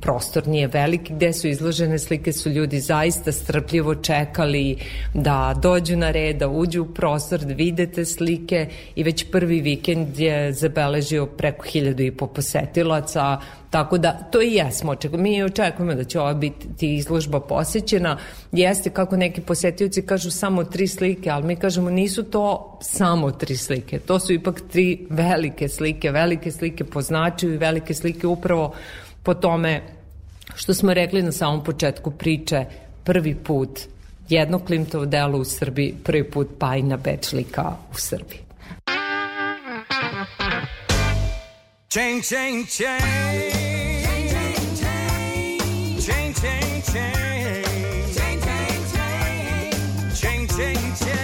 prostor nije veliki, gde su izložene slike su ljudi zaista strpljivo čekali da dođu na red, da uđu u prostor, da vide te slike i već prvi vikend je zabeležio preko hiljadu i po posetilaca, Tako da to i jesmo očekujemo. Mi očekujemo da će ova biti izložba posećena. Jeste kako neki posetioci kažu samo tri slike, ali mi kažemo nisu to samo tri slike. To su ipak tri velike slike, velike slike po značaju i velike slike upravo po tome što smo rekli na samom početku priče, prvi put jedno Klimtovo delo u Srbiji, prvi put Pajna Bečlika u Srbiji. Chain, chain, chain, chain, chain, chain, chain, chain, chain, chain. change, change.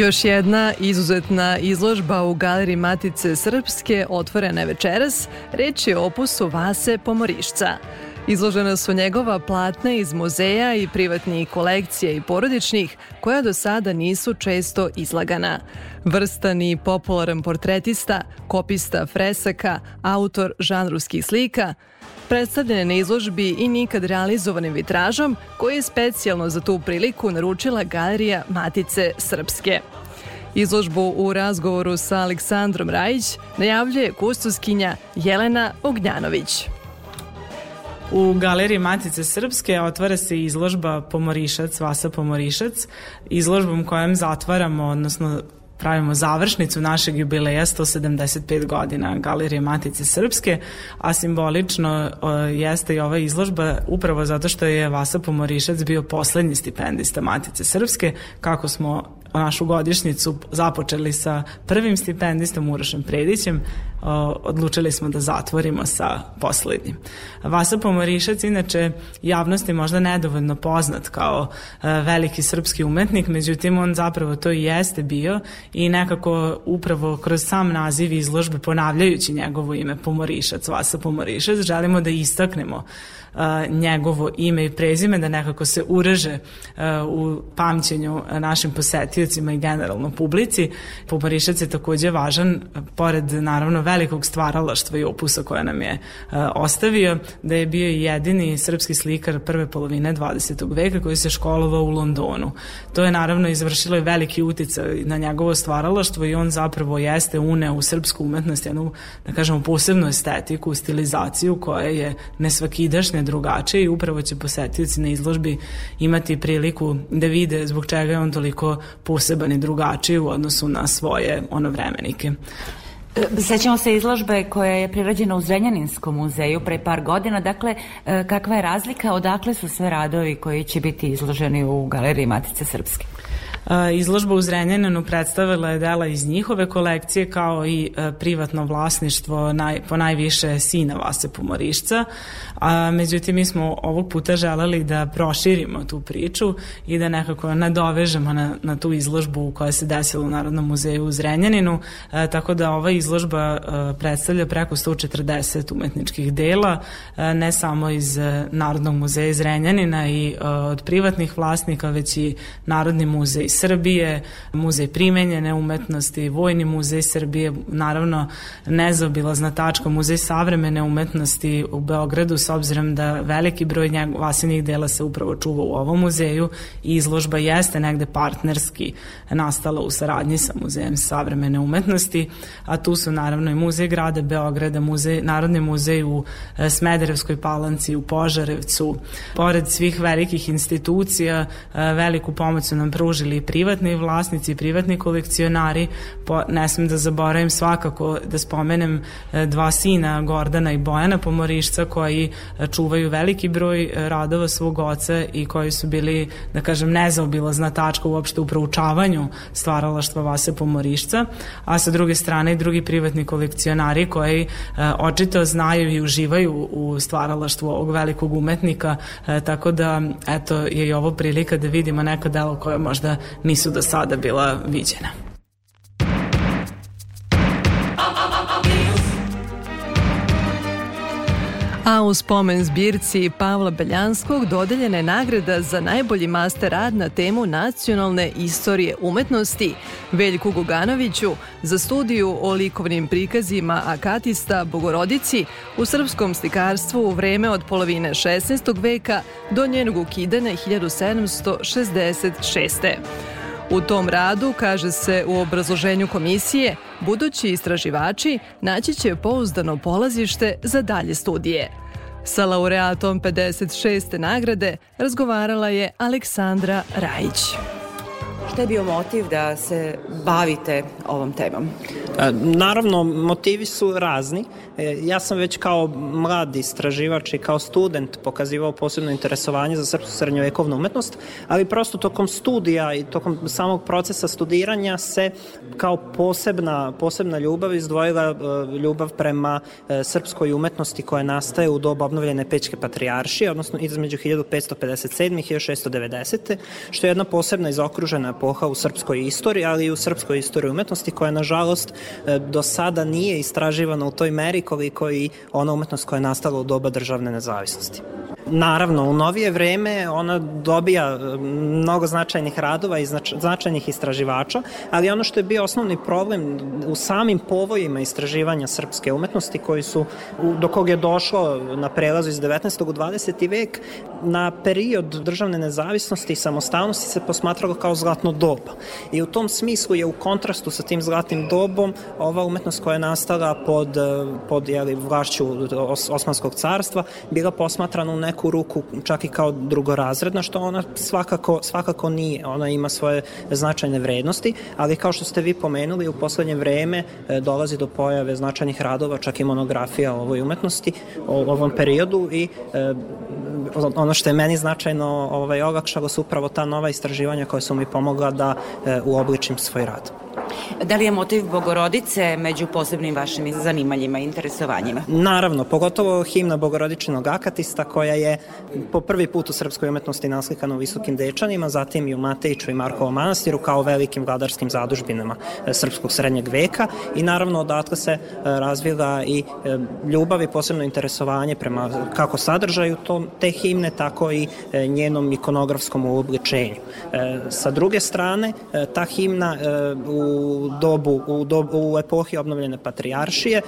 Još jedna izuzetna izložba u Galeriji Matice Srpske otvorena je večeras. Reč je o opusu Vase Pomorišca. Izložena su njegova platna iz muzeja i privatnih kolekcija i porodičnih, koja do sada nisu često izlagana. Vrstan i popularan portretista, kopista fresaka, autor žanruskih slika, predstavljen je na izložbi i nikad realizovanim vitražom koji je specijalno za tu priliku naručila Galerija Matice Srpske. Izložbu u razgovoru sa Aleksandrom Rajić najavljuje kustoskinja Jelena Ognjanović. U galeriji Matice Srpske otvara se izložba Pomorišac, Vasa Pomorišac, izložbom kojem zatvaramo, odnosno pravimo završnicu našeg jubileja 175 godina Galerije Matice Srpske, a simbolično o, jeste i ova izložba upravo zato što je Vasa Pomorišac bio poslednji stipendista Matice Srpske, kako smo našu godišnicu započeli sa prvim stipendistom Urošem Predićem, odlučili smo da zatvorimo sa poslednjim. Vasa Pomorišac inače javnosti možda nedovoljno poznat kao veliki srpski umetnik, međutim on zapravo to i jeste bio i nekako upravo kroz sam naziv izložbe ponavljajući njegovo ime Pomorišac, Vasa Pomorišac, želimo da istaknemo njegovo ime i prezime, da nekako se ureže u pamćenju našim posetiocima i generalno publici. Pomorišac je takođe važan, pored naravno velikog stvaralaštva i opusa koja nam je ostavio, da je bio jedini srpski slikar prve polovine 20. veka koji se školovao u Londonu. To je naravno izvršilo i veliki uticaj na njegovo stvaralaštvo i on zapravo jeste uneo u srpsku umetnost jednu, da kažemo, posebnu estetiku, stilizaciju koja je nesvakidašnja drugačije i upravo će posetioci na izložbi imati priliku da vide zbog čega je on toliko poseban i drugačiji u odnosu na svoje ono vremenike. Sećamo se izložbe koja je prirađena u Zrenjaninskom muzeju pre par godina. Dakle, e, kakva je razlika? Odakle su sve radovi koji će biti izloženi u Galeriji Matice Srpske? Izložba u Zrenjaninu predstavila je dela iz njihove kolekcije kao i e, privatno vlasništvo naj, po najviše sina Vase Pomorišca, a međutim mi smo ovog puta želeli da proširimo tu priču i da nekako nadovežemo na, na tu izložbu koja se desila u Narodnom muzeju u Zrenjaninu, e, tako da ova izložba e, predstavlja preko 140 umetničkih dela, ne samo iz Narodnog muzeja Zrenjanina i od privatnih vlasnika, već i Narodni muzej Srbije, muzej primenjene umetnosti, Vojni muzej Srbije, naravno nezaobilazna tačka muzej savremene umetnosti u Beogradu s obzirom da veliki broj vasinih dela se upravo čuva u ovom muzeju i izložba jeste negde partnerski nastala u saradnji sa muzejem savremene umetnosti, a tu su naravno i muzej grada Beograda, muzej, Narodni muzej u e, Smederevskoj palanci, u Požarevcu. Pored svih velikih institucija, e, veliku pomoć su nam pružili privatni vlasnici, privatni kolekcionari, po, ne smem da zaboravim svakako da spomenem e, dva sina Gordana i Bojana Pomorišca koji e, čuvaju veliki broj e, radova svog oca i koji su bili, da kažem, nezaobilazna tačka uopšte u proučavanju stvaralaštva Vase Pomorišca, a sa druge strane i drugi privatni kolekcionari koji očito znaju i uživaju u stvaralaštvu ovog velikog umetnika, tako da eto je i ovo prilika da vidimo neka dela koja možda nisu do sada bila viđena. A u spomen zbirci Pavla Beljanskog dodeljena je nagrada za najbolji master rad na temu nacionalne istorije umetnosti Veljku Guganoviću za studiju o likovnim prikazima Akatista Bogorodici u srpskom slikarstvu u vreme od polovine 16. veka do njenog ukidanja 1766. U tom radu, kaže se u obrazloženju komisije, budući istraživači naći će pouzdano polazište za dalje studije. Sa laureatom 56. nagrade razgovarala je Aleksandra Rajić. Šta je bio motiv da se bavite ovom temom? Naravno, motivi su razni. E, ja sam već kao mlad istraživač i kao student pokazivao posebno interesovanje za srpsku srednjovekovnu umetnost, ali prosto tokom studija i tokom samog procesa studiranja se kao posebna, posebna ljubav izdvojila e, ljubav prema e, srpskoj umetnosti koja nastaje u dobu obnovljene Pečke patrijaršije, odnosno između 1557. i 1690. što je jedna posebna izokružena epoha u srpskoj istoriji, ali i u srpskoj istoriji umetnosti koja nažalost e, do sada nije istraživana u toj meri koliko i ona umetnost koja je nastala u doba državne nezavisnosti. Naravno, u novije vreme ona dobija e, mnogo značajnih radova i znač, značajnih istraživača, ali ono što je bio osnovni problem u samim povojima istraživanja srpske umetnosti koji su, do kog je došlo na prelazu iz 19. u 20. vek, na period državne nezavisnosti i samostalnosti se posmatralo kao zlatno doba. I u tom smislu je u kontrastu sa tim zlatnim dobom ova umetnost koja je nastala pod, e, pod jeli, vlašću Os Osmanskog carstva bila posmatrana u neku ruku čak i kao drugorazredna, što ona svakako, svakako nije. Ona ima svoje značajne vrednosti, ali kao što ste vi pomenuli, u poslednje vreme e, dolazi do pojave značajnih radova, čak i monografija o ovoj umetnosti, o ovom periodu i e, ono što je meni značajno ovaj, olakšalo su upravo ta nova istraživanja koja su mi pomogla da e, uobličim svoj rad. Da li je motiv Bogorodice među posebnim vašim zanimanjima i interesovanjima? Naravno, pogotovo himna Bogorodičinog akatista koja je po prvi put u srpskoj umetnosti naslikana u Visokim Dečanima, zatim i u Matejiću i Markovom manastiru kao velikim vladarskim zadužbinama e, srpskog srednjeg veka i naravno odatle se e, razvila i e, ljubav i posebno interesovanje prema kako sadržaju to, te himne, tako i njenom ikonografskom uobličenju. Sa druge strane, ta himna e, u dobu, u, dobu, u epohi obnovljene patrijaršije e,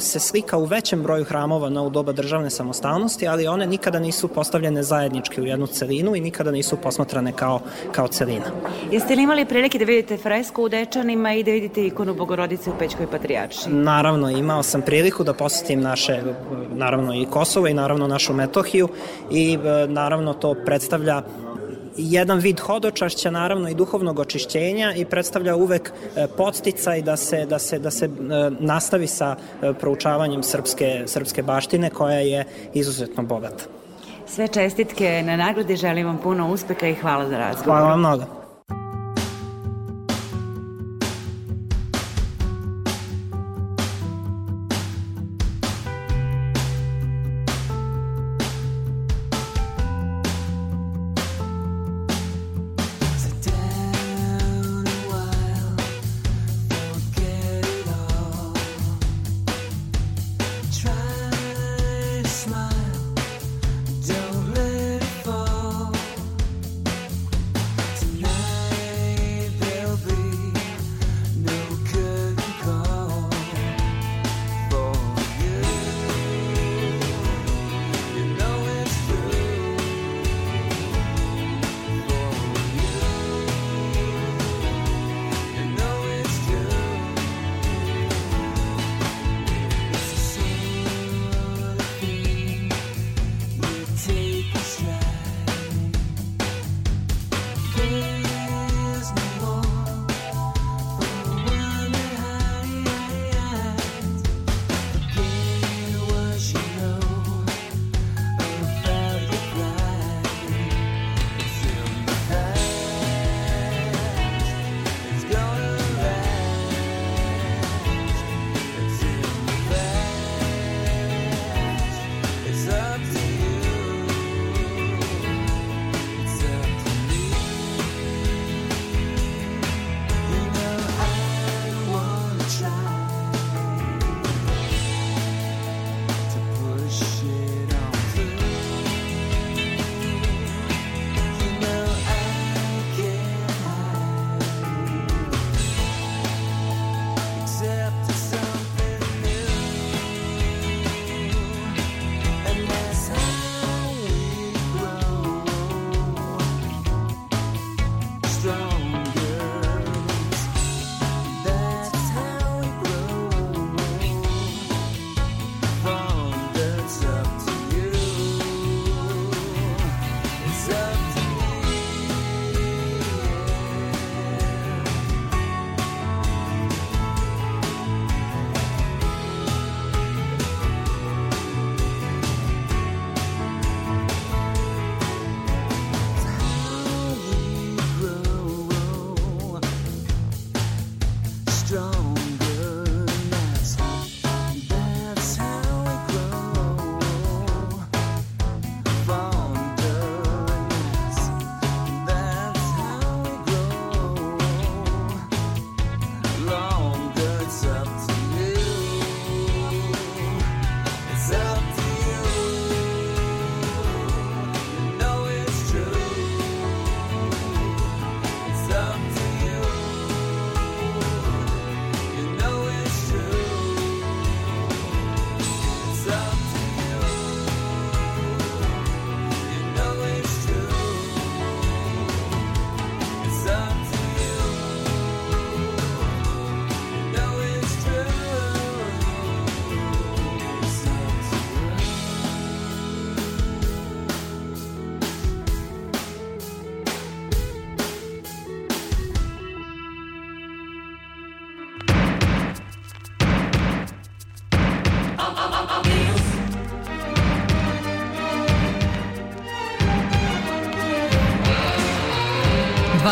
se slika u većem broju hramova na u doba državne samostalnosti, ali one nikada nisu postavljene zajednički u jednu celinu i nikada nisu posmatrane kao, kao celina. Jeste li imali prilike da vidite fresku u Dečanima i da vidite ikonu Bogorodice u Pećkoj patrijaršiji? Naravno, imao sam priliku da posetim naše, naravno i Kosovo i naravno našu Metohiju i e, naravno to predstavlja jedan vid hodočašća, naravno i duhovnog očišćenja i predstavlja uvek e, podsticaj da se, da se, da se e, nastavi sa e, proučavanjem srpske, srpske baštine koja je izuzetno bogata. Sve čestitke na nagradi, želim vam puno uspeha i hvala za razgovor. Hvala vam mnogo.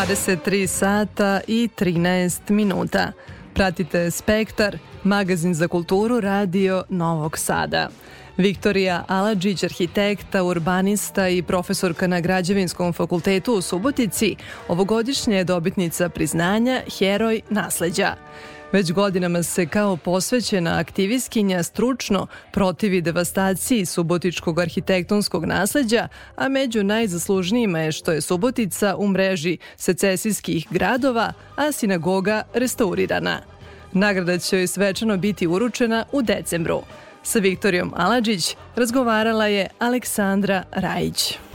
23 sata i 13 minuta. Pratite Spektar, magazin za kulturu Radio Novog Sada. Viktorija Aladžić, arhitekta, urbanista i profesorka na Građevinskom fakultetu u Subotici, ovogodišnja je dobitnica priznanja Heroj nasleđa. Već godinama se kao posvećena aktivistkinja stručno protivi devastaciji subotičkog arhitektonskog nasleđa, a među najzaslužnijima je što je Subotica u mreži secesijskih gradova, a sinagoga restaurirana. Nagrada će joj svečano biti uručena u decembru. Sa Viktorijom Aladžić razgovarala je Aleksandra Rajić.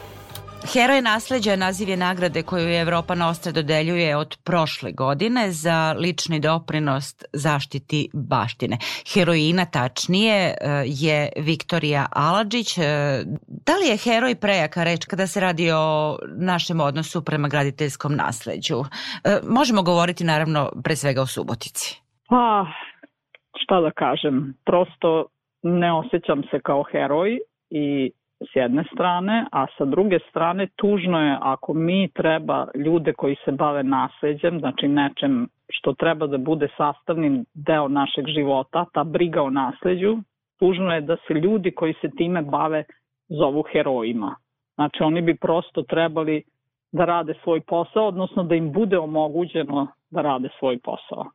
Heroj nasleđa naziv je nagrade koju je Evropa Nostra dodeljuje od prošle godine za lični doprinos zaštiti baštine. Heroina tačnije e, je Viktorija Aladžić. E, Da li je heroj prejaka reč kada se radi o našem odnosu prema graditeljskom nasleđu? E, Možemo govoriti naravno pre svega o Subotici. Pa, šta da kažem, prosto ne osjećam se kao heroj i s jedne strane, a sa druge strane tužno je ako mi treba ljude koji se bave nasleđem, znači nečem što treba da bude sastavnim deo našeg života, ta briga o nasleđu, tužno je da se ljudi koji se time bave zovu herojima. Znači oni bi prosto trebali da rade svoj posao, odnosno da im bude omogućeno da rade svoj posao.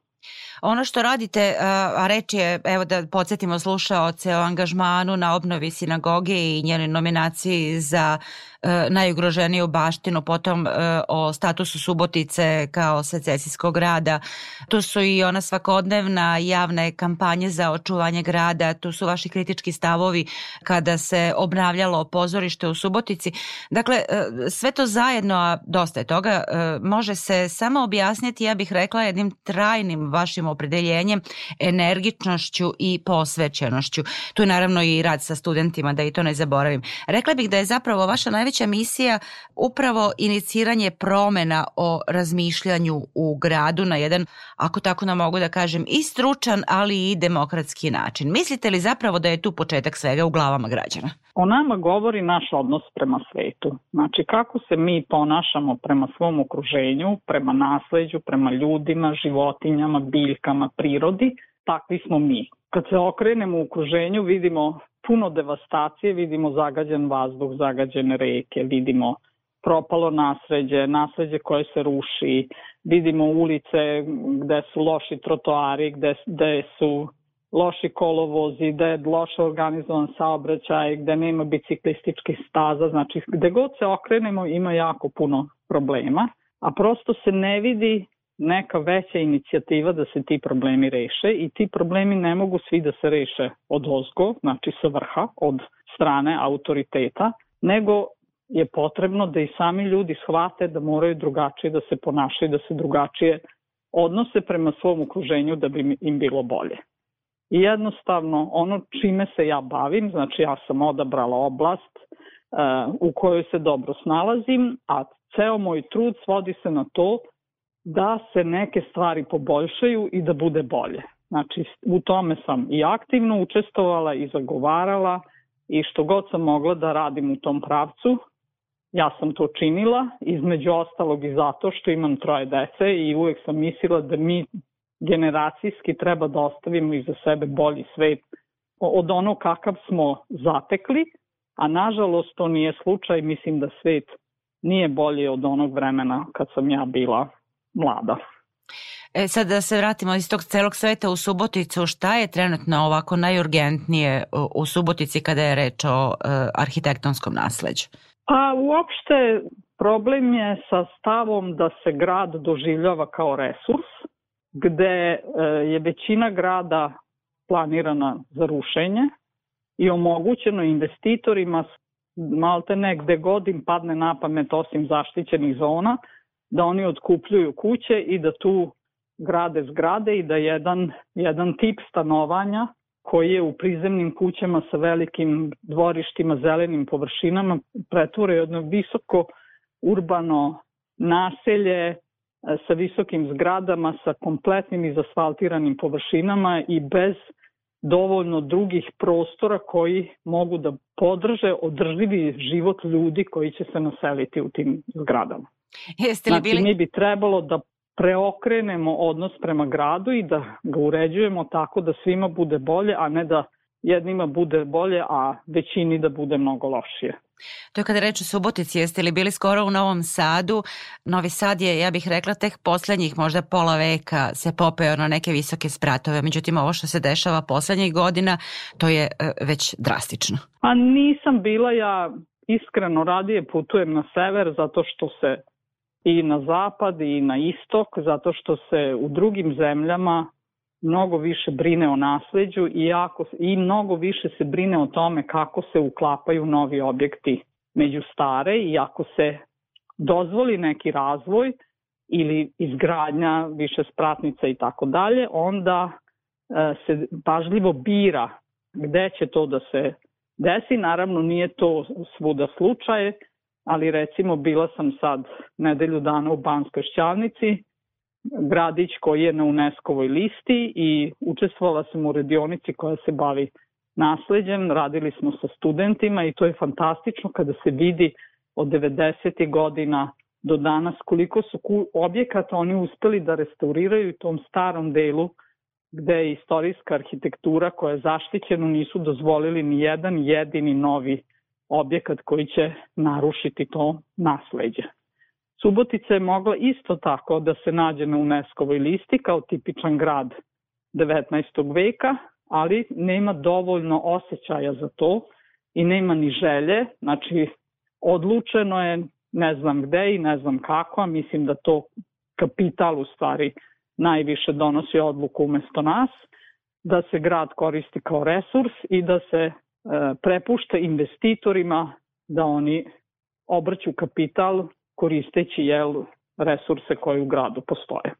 Ono što radite, a a reč je, evo da podsjetimo slušaoce o angažmanu na obnovi sinagoge i njenoj nominaciji za e, najugroženiju baštinu, potom e, o statusu Subotice kao secesijskog grada. Tu su i ona svakodnevna javne kampanje za očuvanje grada, tu su vaši kritički stavovi kada se obnavljalo pozorište u Subotici. Dakle, e, sve to zajedno, a dosta je toga, e, može se samo objasniti, ja bih rekla, jednim trajnim vašim opredeljenjem, energičnošću i posvećenošću. Tu je naravno i rad sa studentima, da i to ne zaboravim. Rekla bih da je zapravo vaša najveća misija upravo iniciranje promena o razmišljanju u gradu na jedan, ako tako nam mogu da kažem, i stručan, ali i demokratski način. Mislite li zapravo da je tu početak svega u glavama građana? O nama govori naš odnos prema svetu. Znači kako se mi ponašamo prema svom okruženju, prema nasleđu, prema ljudima, životinjama, biljkama, prirodi, takvi smo mi. Kad se okrenemo u okruženju vidimo puno devastacije, vidimo zagađen vazduh, zagađene reke, vidimo propalo nasleđe, nasleđe koje se ruši, vidimo ulice gde su loši trotoari, gde, gde su loši kolovozi, gde je loše organizovan saobraćaj, gde nema biciklističkih staza, znači gde god se okrenemo ima jako puno problema, a prosto se ne vidi neka veća inicijativa da se ti problemi reše i ti problemi ne mogu svi da se reše od ozgo, znači sa vrha, od strane autoriteta, nego je potrebno da i sami ljudi shvate da moraju drugačije da se ponašaju, da se drugačije odnose prema svom okruženju da bi im bilo bolje. I jednostavno ono čime se ja bavim, znači ja sam odabrala oblast uh, u kojoj se dobro snalazim, a ceo moj trud svodi se na to da se neke stvari poboljšaju i da bude bolje. Znači u tome sam i aktivno učestvovala i zagovarala i što god sam mogla da radim u tom pravcu, ja sam to činila, između ostalog i zato što imam troje dece i uvek sam mislila da mi generacijski treba da ostavimo iza sebe bolji svet od ono kakav smo zatekli, a nažalost to nije slučaj, mislim da svet nije bolji od onog vremena kad sam ja bila mlada. E sad da se vratimo iz tog celog sveta u Suboticu, šta je trenutno ovako najurgentnije u- Subotici kada je reč o e, arhitektonskom nasleđu? A uopšte problem je sa stavom da se grad doživljava kao resurs, gde e, je većina grada planirana za rušenje i omogućeno investitorima malte ne gde god im padne na pamet osim zaštićenih zona, da oni otkupljuju kuće i da tu grade zgrade i da jedan, jedan tip stanovanja koji je u prizemnim kućama sa velikim dvorištima, zelenim površinama, pretvore u jedno visoko urbano naselje e, sa visokim zgradama, sa kompletnim izasfaltiranim površinama i bez dovoljno drugih prostora koji mogu da podrže održivi život ljudi koji će se naseliti u tim zgradama. Jeste li Znači, bili... mi bi trebalo da preokrenemo odnos prema gradu i da ga uređujemo tako da svima bude bolje, a ne da jednima bude bolje, a većini da bude mnogo lošije. To je kada reč o Subotici, jeste li bili skoro u Novom Sadu? Novi Sad je, ja bih rekla, tek poslednjih možda pola veka se popeo na neke visoke spratove, međutim ovo što se dešava poslednjih godina, to je e, već drastično. A nisam bila ja iskreno radije putujem na sever zato što se i na zapad i na istok zato što se u drugim zemljama mnogo više brine o nasleđu i, jako, i mnogo više se brine o tome kako se uklapaju novi objekti među stare i ako se dozvoli neki razvoj ili izgradnja više spratnica i tako dalje, onda e, se pažljivo bira gde će to da se desi. Naravno nije to svuda slučaj, ali recimo bila sam sad nedelju dana u Banskoj šćavnici, gradić koji je na UNESCO-voj listi i učestvovala sam u radionici koja se bavi nasleđem, radili smo sa studentima i to je fantastično kada se vidi od 90. godina do danas koliko su objekata oni uspeli da restauriraju u tom starom delu gde je istorijska arhitektura koja je zaštićena, nisu dozvolili ni jedan jedini novi objekat koji će narušiti to nasleđe. Subotica je mogla isto tako da se nađe na UNESCO-voj listi kao tipičan grad 19. veka, ali nema dovoljno osjećaja za to i nema ni želje, znači odlučeno je ne znam gde i ne znam kako, a mislim da to kapital u stvari najviše donosi odluku umesto nas, da se grad koristi kao resurs i da se e, prepušta investitorima da oni obrću kapital koristeći jel, resurse koji u gradu postoje.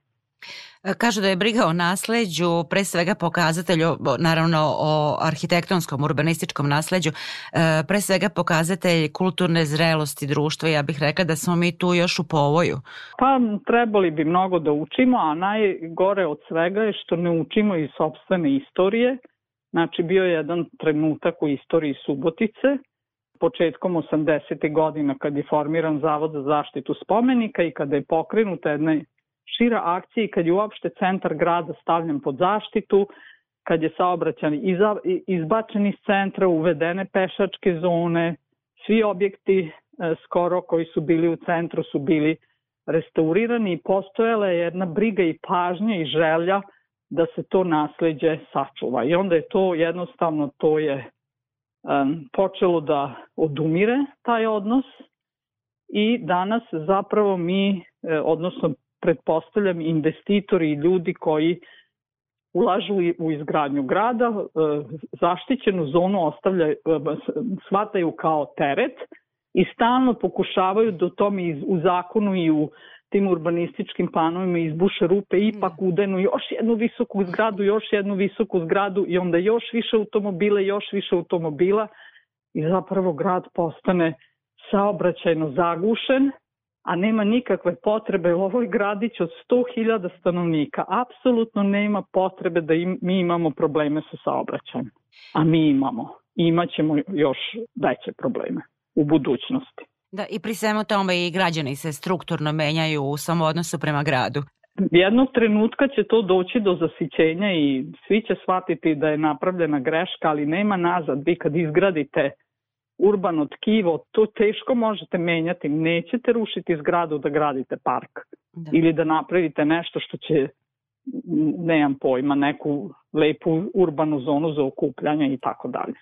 E, Kažu da je briga o nasleđu pre svega pokazatelj, naravno o arhitektonskom, urbanističkom nasleđu, e, pre svega pokazatelj kulturne zrelosti društva. Ja bih rekla da smo mi tu još u povoju. Pa trebali bi mnogo da učimo, a najgore od svega je što ne učimo iz sobstvene istorije. Znači bio je jedan trenutak u istoriji Subotice, početkom 80. godina kad je formiran Zavod za zaštitu spomenika i kada je pokrenuta jedna šira akcija i kad je uopšte centar grada stavljen pod zaštitu, kad je saobraćan izbačen iz centra, uvedene pešačke zone, svi objekti e, skoro koji su bili u centru su bili restaurirani i postojala je jedna briga i pažnja i želja da se to nasleđe sačuva. I onda je to jednostavno, to je počelo da odumire taj odnos i danas zapravo mi, e, odnosno pretpostavljam investitori i ljudi koji ulažu u izgradnju grada, e, zaštićenu zonu ostavljaju, e, shvataju kao teret i stalno pokušavaju da u tome u zakonu i u tim urbanističkim planovima izbuše rupe ipak udenu još jednu visoku zgradu, još jednu visoku zgradu i onda još više automobila, još više automobila i zapravo grad postane saobraćajno zagušen, a nema nikakve potrebe u ovoj gradić od 100.000 stanovnika. Apsolutno nema potrebe da im, mi imamo probleme sa saobraćajem. A mi imamo. I imaćemo još veće probleme u budućnosti. Da, i pri svemu tome i građani se strukturno menjaju u svom odnosu prema gradu. Jednog trenutka će to doći do zasićenja i svi će shvatiti da je napravljena greška, ali nema nazad. Vi kad izgradite urbano tkivo, to teško možete menjati. Nećete rušiti zgradu da gradite park Da. ili da napravite nešto što će, nemam pojma, neku lepu urbanu zonu za okupljanje i tako dalje.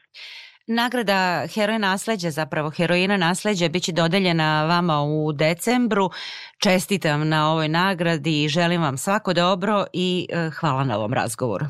Nagrada Heroj nasleđa, zapravo heroina nasleđa, biće dodeljena vama u decembru. Čestitam na ovoj nagradi i želim vam svako dobro i e, hvala na ovom razgovoru.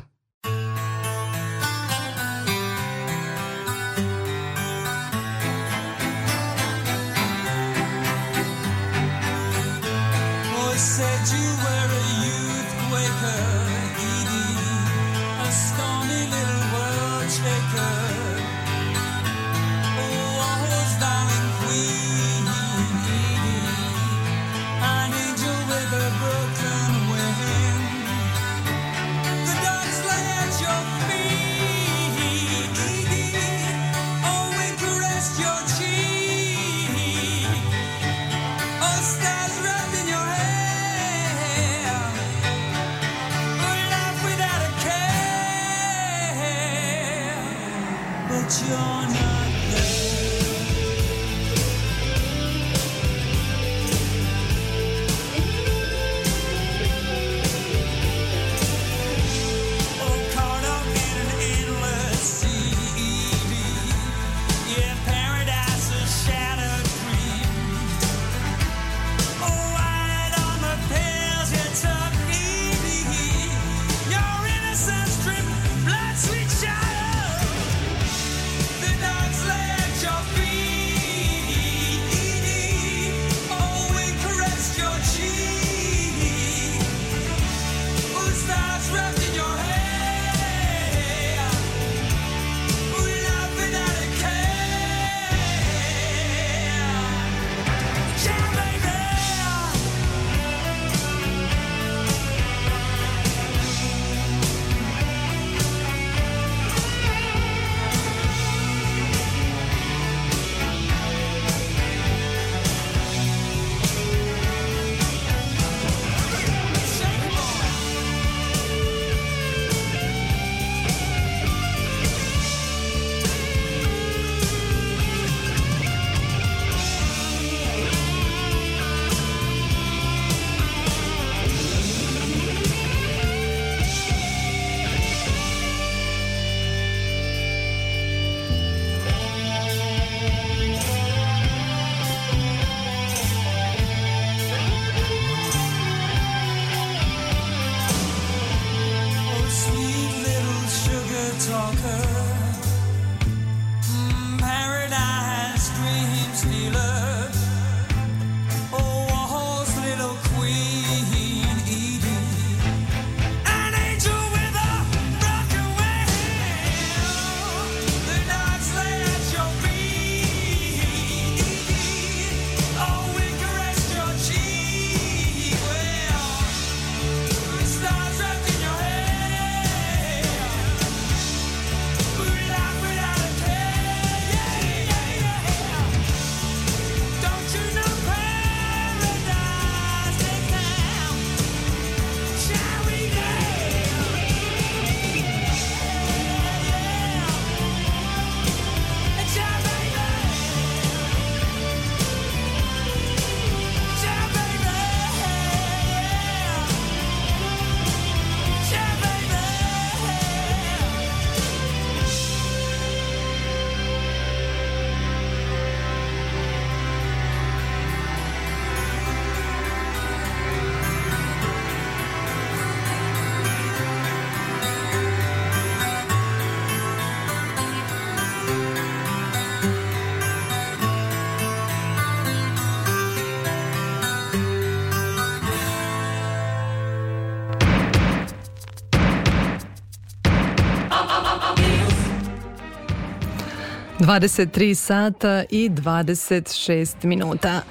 23 sata i 26 minuta.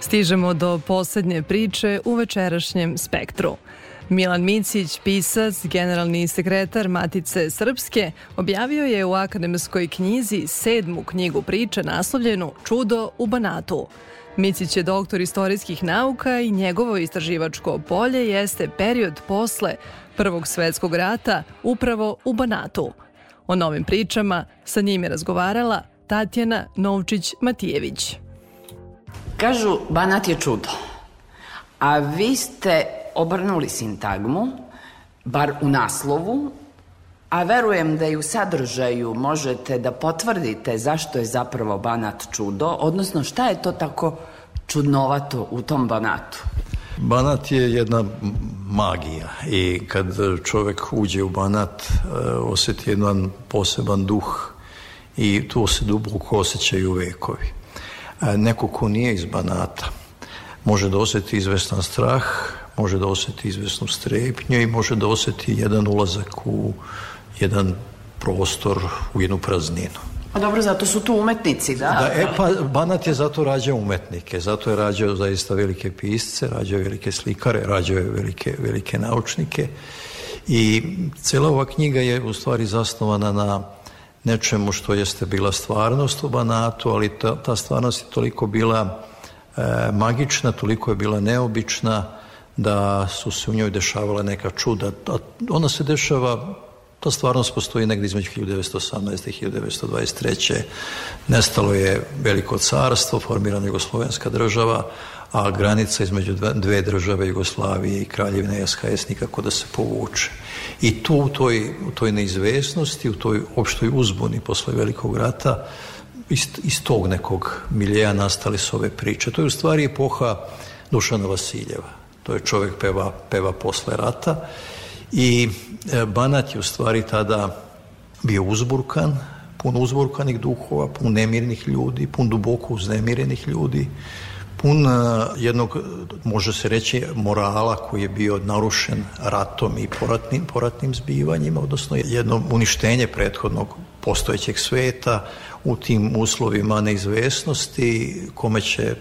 Stižemo do poslednje priče u večerašnjem spektru. Milan Micić, pisac, generalni sekretar Matice Srpske, objavio je u akademskoj knjizi sedmu knjigu priče naslovljenu Čudo u Banatu. Micić je doktor istorijskih nauka i njegovo istraživačko polje jeste period posle Prvog svetskog rata upravo u Banatu – O novim pričama sa njim je razgovarala Tatjana Novčić-Matijević. Kažu, Banat je čudo. A vi ste obrnuli sintagmu, bar u naslovu, a verujem da i u sadržaju možete da potvrdite zašto je zapravo Banat čudo, odnosno šta je to tako čudnovato u tom Banatu? Banat je jedna magija i kad čovek uđe u Banat e, osjeti jedan poseban duh i tu se duboko osjećaju vekovi. E, Neko ko nije iz Banata može da osjeti izvestan strah, može da osjeti izvesnu strepnju i može da osjeti jedan ulazak u jedan prostor, u jednu prazninu. A dobro, zato su tu umetnici, da? Da, e pa Banat je zato rađao umetnike, zato je rađao zaista velike pisce, rađao velike slikare, rađao je velike, velike naučnike i cela ova knjiga je u stvari zasnovana na nečemu što jeste bila stvarnost u Banatu, ali ta, ta stvarnost je toliko bila e, magična, toliko je bila neobična da su se u njoj dešavala neka čuda. Ona se dešava Ta stvarnost postoji negdje između 1918. i 1923. Nestalo je veliko carstvo, formirana Jugoslovenska država, a granica između dve države Jugoslavije i Kraljevine SHS nikako da se povuče. I tu u toj, u toj neizvesnosti, u toj opštoj uzbuni posle velikog rata, iz, iz tog nekog miljeja nastale su ove priče. To je u stvari epoha Dušana Vasiljeva. To je čovjek peva, peva posle rata i Banat je u stvari tada bio uzburkan, pun uzburkanih duhova, pun nemirnih ljudi, pun duboko uznemirenih ljudi, pun a, jednog, može se reći, morala koji je bio narušen ratom i poratnim, poratnim zbivanjima, odnosno jedno uništenje prethodnog postojećeg sveta u tim uslovima neizvesnosti, kome će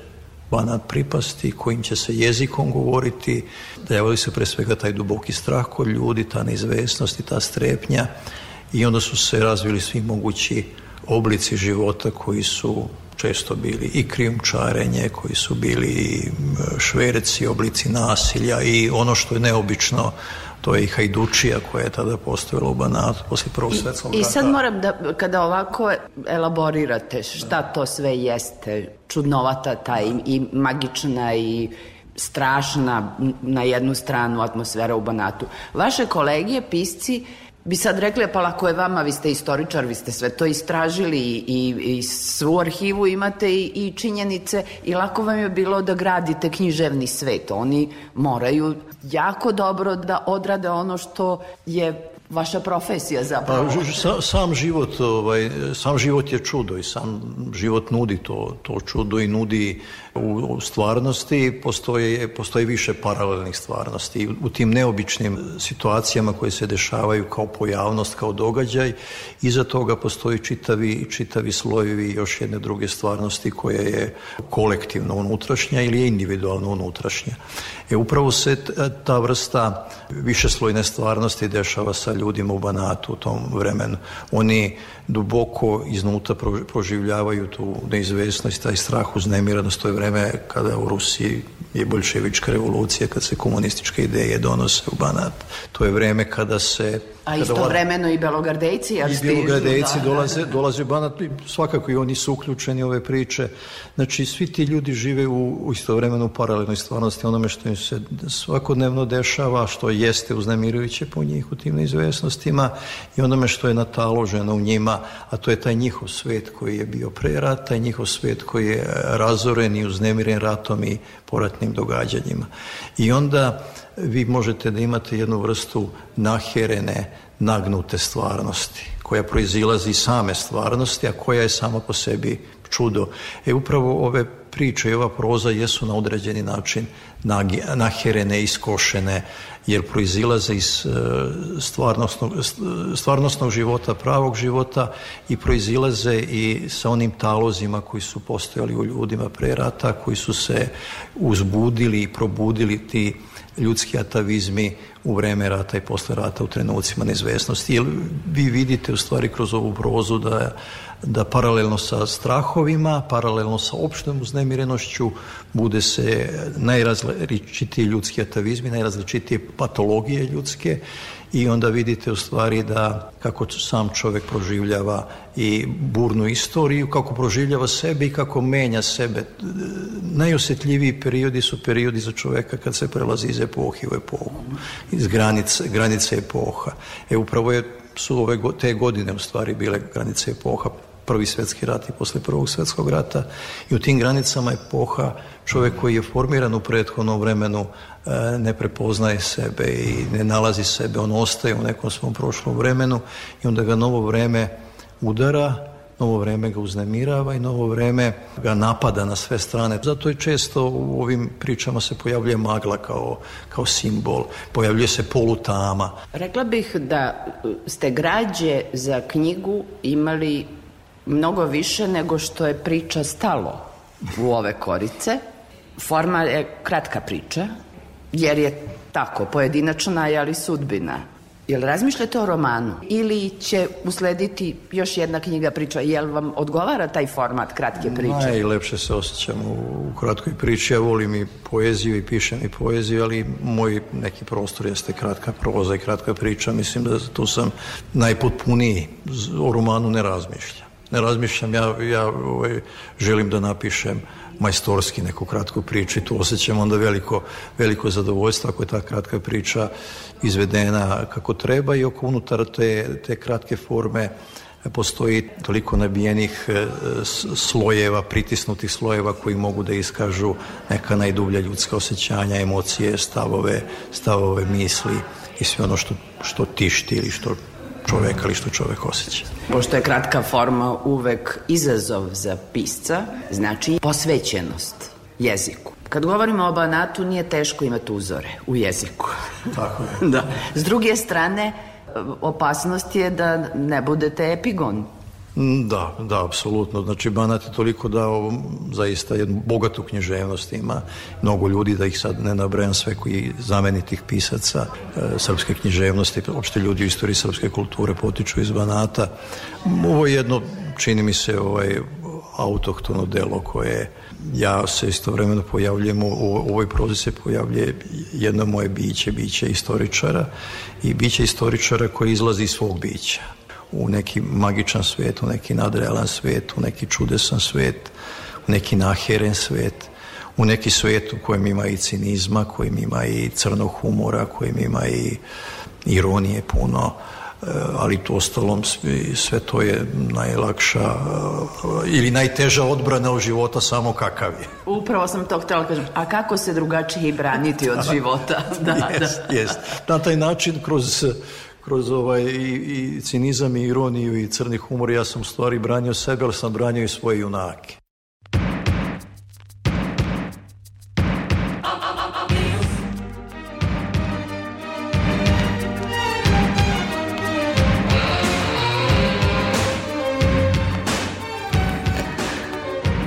Banat pripasti, kojim će se jezikom govoriti, dejavali se pre svega taj duboki strah kod ljudi, ta neizvesnost i ta strepnja i onda su se razvili svi mogući oblici života koji su često bili i krijumčarenje, koji su bili šverci, oblici nasilja i ono što je neobično to je i hajdučija koja je tada postojala u Banatu posle prvog svetskog I rata. sad moram da, kada ovako elaborirate šta to sve jeste, čudnovata ta i, i magična i strašna na jednu stranu atmosfera u Banatu. Vaše kolege, pisci, bi sad rekli, pa lako je vama, vi ste istoričar, vi ste sve to istražili i, i, i svu arhivu imate i, i činjenice i lako vam je bilo da gradite književni svet. Oni moraju jako dobro da odrade ono što je vaša profesija zapravo. Pa, sam život, ovaj, sam život je čudo i sam život nudi to, to čudo i nudi u stvarnosti postoje, postoje više paralelnih stvarnosti. U tim neobičnim situacijama koje se dešavaju kao pojavnost, kao događaj, iza toga postoji čitavi, čitavi slojevi još jedne druge stvarnosti koja je kolektivno unutrašnja ili je individualno unutrašnja. E, upravo se t- ta vrsta višeslojne stvarnosti dešava sa ljudima u Banatu u tom vremenu. Oni duboko iznutra pro- proživljavaju tu neizvesnost, taj strah, uznemiranost, to je vreme kada u Rusiji je bolševička revolucija, kad se komunističke ideje donose u Banat. To je vreme kada se... A istovremeno i belogardejci, jer i stižu, Bilogradejci da. dolaze, dolaze u Banat, i svakako i oni su uključeni u ove priče. Znači, svi ti ljudi žive u, u istovremenu paralelnoj stvarnosti, onome što im se svakodnevno dešava, što jeste uznemirujuće po njih u tim neizvesnostima i onome što je nataloženo u njima, a to je taj njihov svet koji je bio pre rata i njihov svet koji je razoren i uznemiren ratom i poratnim događanjima. I onda vi možete da imate jednu vrstu naherene, nagnute stvarnosti, koja proizilazi iz same stvarnosti, a koja je sama po sebi čudo. E upravo ove priče i ova proza jesu na određeni način nagi- naherene, iskošene, jer proizilaze iz e, stvarnostnog, stvarnostnog života, pravog života i proizilaze i sa onim talozima koji su postojali u ljudima pre rata, koji su se uzbudili i probudili ti ljudski atavizmi u vreme rata i posle rata u trenucima neizvesnosti. Jer vi vidite u stvari kroz ovu prozu da, da paralelno sa strahovima, paralelno sa opštom uznemirenošću bude se najrazličitiji ljudski atavizmi, najrazličitije patologije ljudske i onda vidite u stvari da kako sam čovek proživljava i burnu istoriju, kako proživljava sebe i kako menja sebe. Najosjetljiviji periodi su periodi za čoveka kad se prelazi iz epohi u epohu, iz granice, granice epoha. E upravo je, su ove, te godine u stvari bile granice epoha prvi svetski rat i posle prvog svetskog rata i u tim granicama epoha čovek koji je formiran u prethodnom vremenu e, ne prepoznaje sebe i ne nalazi sebe, on ostaje u nekom svom prošlom vremenu i onda ga novo vreme udara novo vreme ga uznemirava i novo vreme ga napada na sve strane. Zato je često u ovim pričama se pojavljuje magla kao, kao simbol, pojavljuje se polutama. Rekla bih da ste građe za knjigu imali mnogo više nego što je priča stalo u ove korice. Forma je kratka priča, jer je tako, pojedinačna je, ali sudbina. Jel razmišljate o romanu ili će uslediti još jedna knjiga priča? Jel vam odgovara taj format kratke priče? Najlepše se osjećam u, u kratkoj priči. Ja volim i poeziju i pišem i poeziju, ali moj neki prostor jeste kratka proza i kratka priča. Mislim da tu sam najpotpuniji. O romanu ne razmišljam. Ne razmišljam, ja, ja ovaj, želim da napišem majstorski neku kratku priču i tu osjećam onda veliko, veliko zadovoljstvo ako je ta kratka priča izvedena kako treba i oko unutar te, te kratke forme postoji toliko nabijenih e, slojeva, pritisnutih slojeva koji mogu da iskažu neka najdublja ljudska osjećanja, emocije, stavove, stavove misli i sve ono što, što tišti ili što čovek, ali što čovek osjeća. Pošto je kratka forma uvek izazov za pisca, znači posvećenost jeziku. Kad govorimo o banatu, nije teško imati uzore u jeziku. Tako je. da. S druge strane, opasnost je da ne budete epigon. Mm, Da, da, apsolutno. Znači, Banat je toliko dao zaista jednu bogatu književnost ima. Mnogo ljudi, da ih sad ne nabrajam sve koji zamenitih pisaca e, srpske književnosti, opšte ljudi u istoriji srpske kulture potiču iz Banata. Ovo je jedno, čini mi se, ovaj, autohtono delo koje ja se istovremeno pojavljujem u ovoj prozi se pojavljuje jedno moje biće, biće istoričara i biće istoričara koji izlazi iz svog bića u neki magičan svet, u neki nadrealan svet, u neki čudesan svet, u neki naheren svet, u neki svet u kojem ima i cinizma, kojem ima i crnog humora, kojem ima i ironije puno, e, ali to ostalom sve, to je najlakša e, ili najteža odbrana od života samo kakav je. Upravo sam to htjela kažem. A kako se drugačije braniti od života? Da, jest, da. jest. Na taj način kroz kroz ovaj i, i cinizam i ironiju i crni humor ja sam stvari branio sebe, ali sam branio i svoje junake.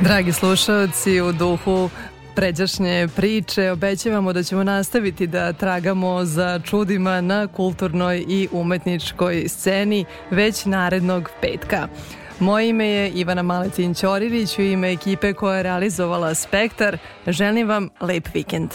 Dragi slušalci, u duhu pređašnje priče obećavamo da ćemo nastaviti da tragamo za čudima na kulturnoj i umetničkoj sceni već narednog petka. Moje ime je Ivana Maletin Ćorilić u ime ekipe koja je realizovala Spektar. Želim vam lep vikend.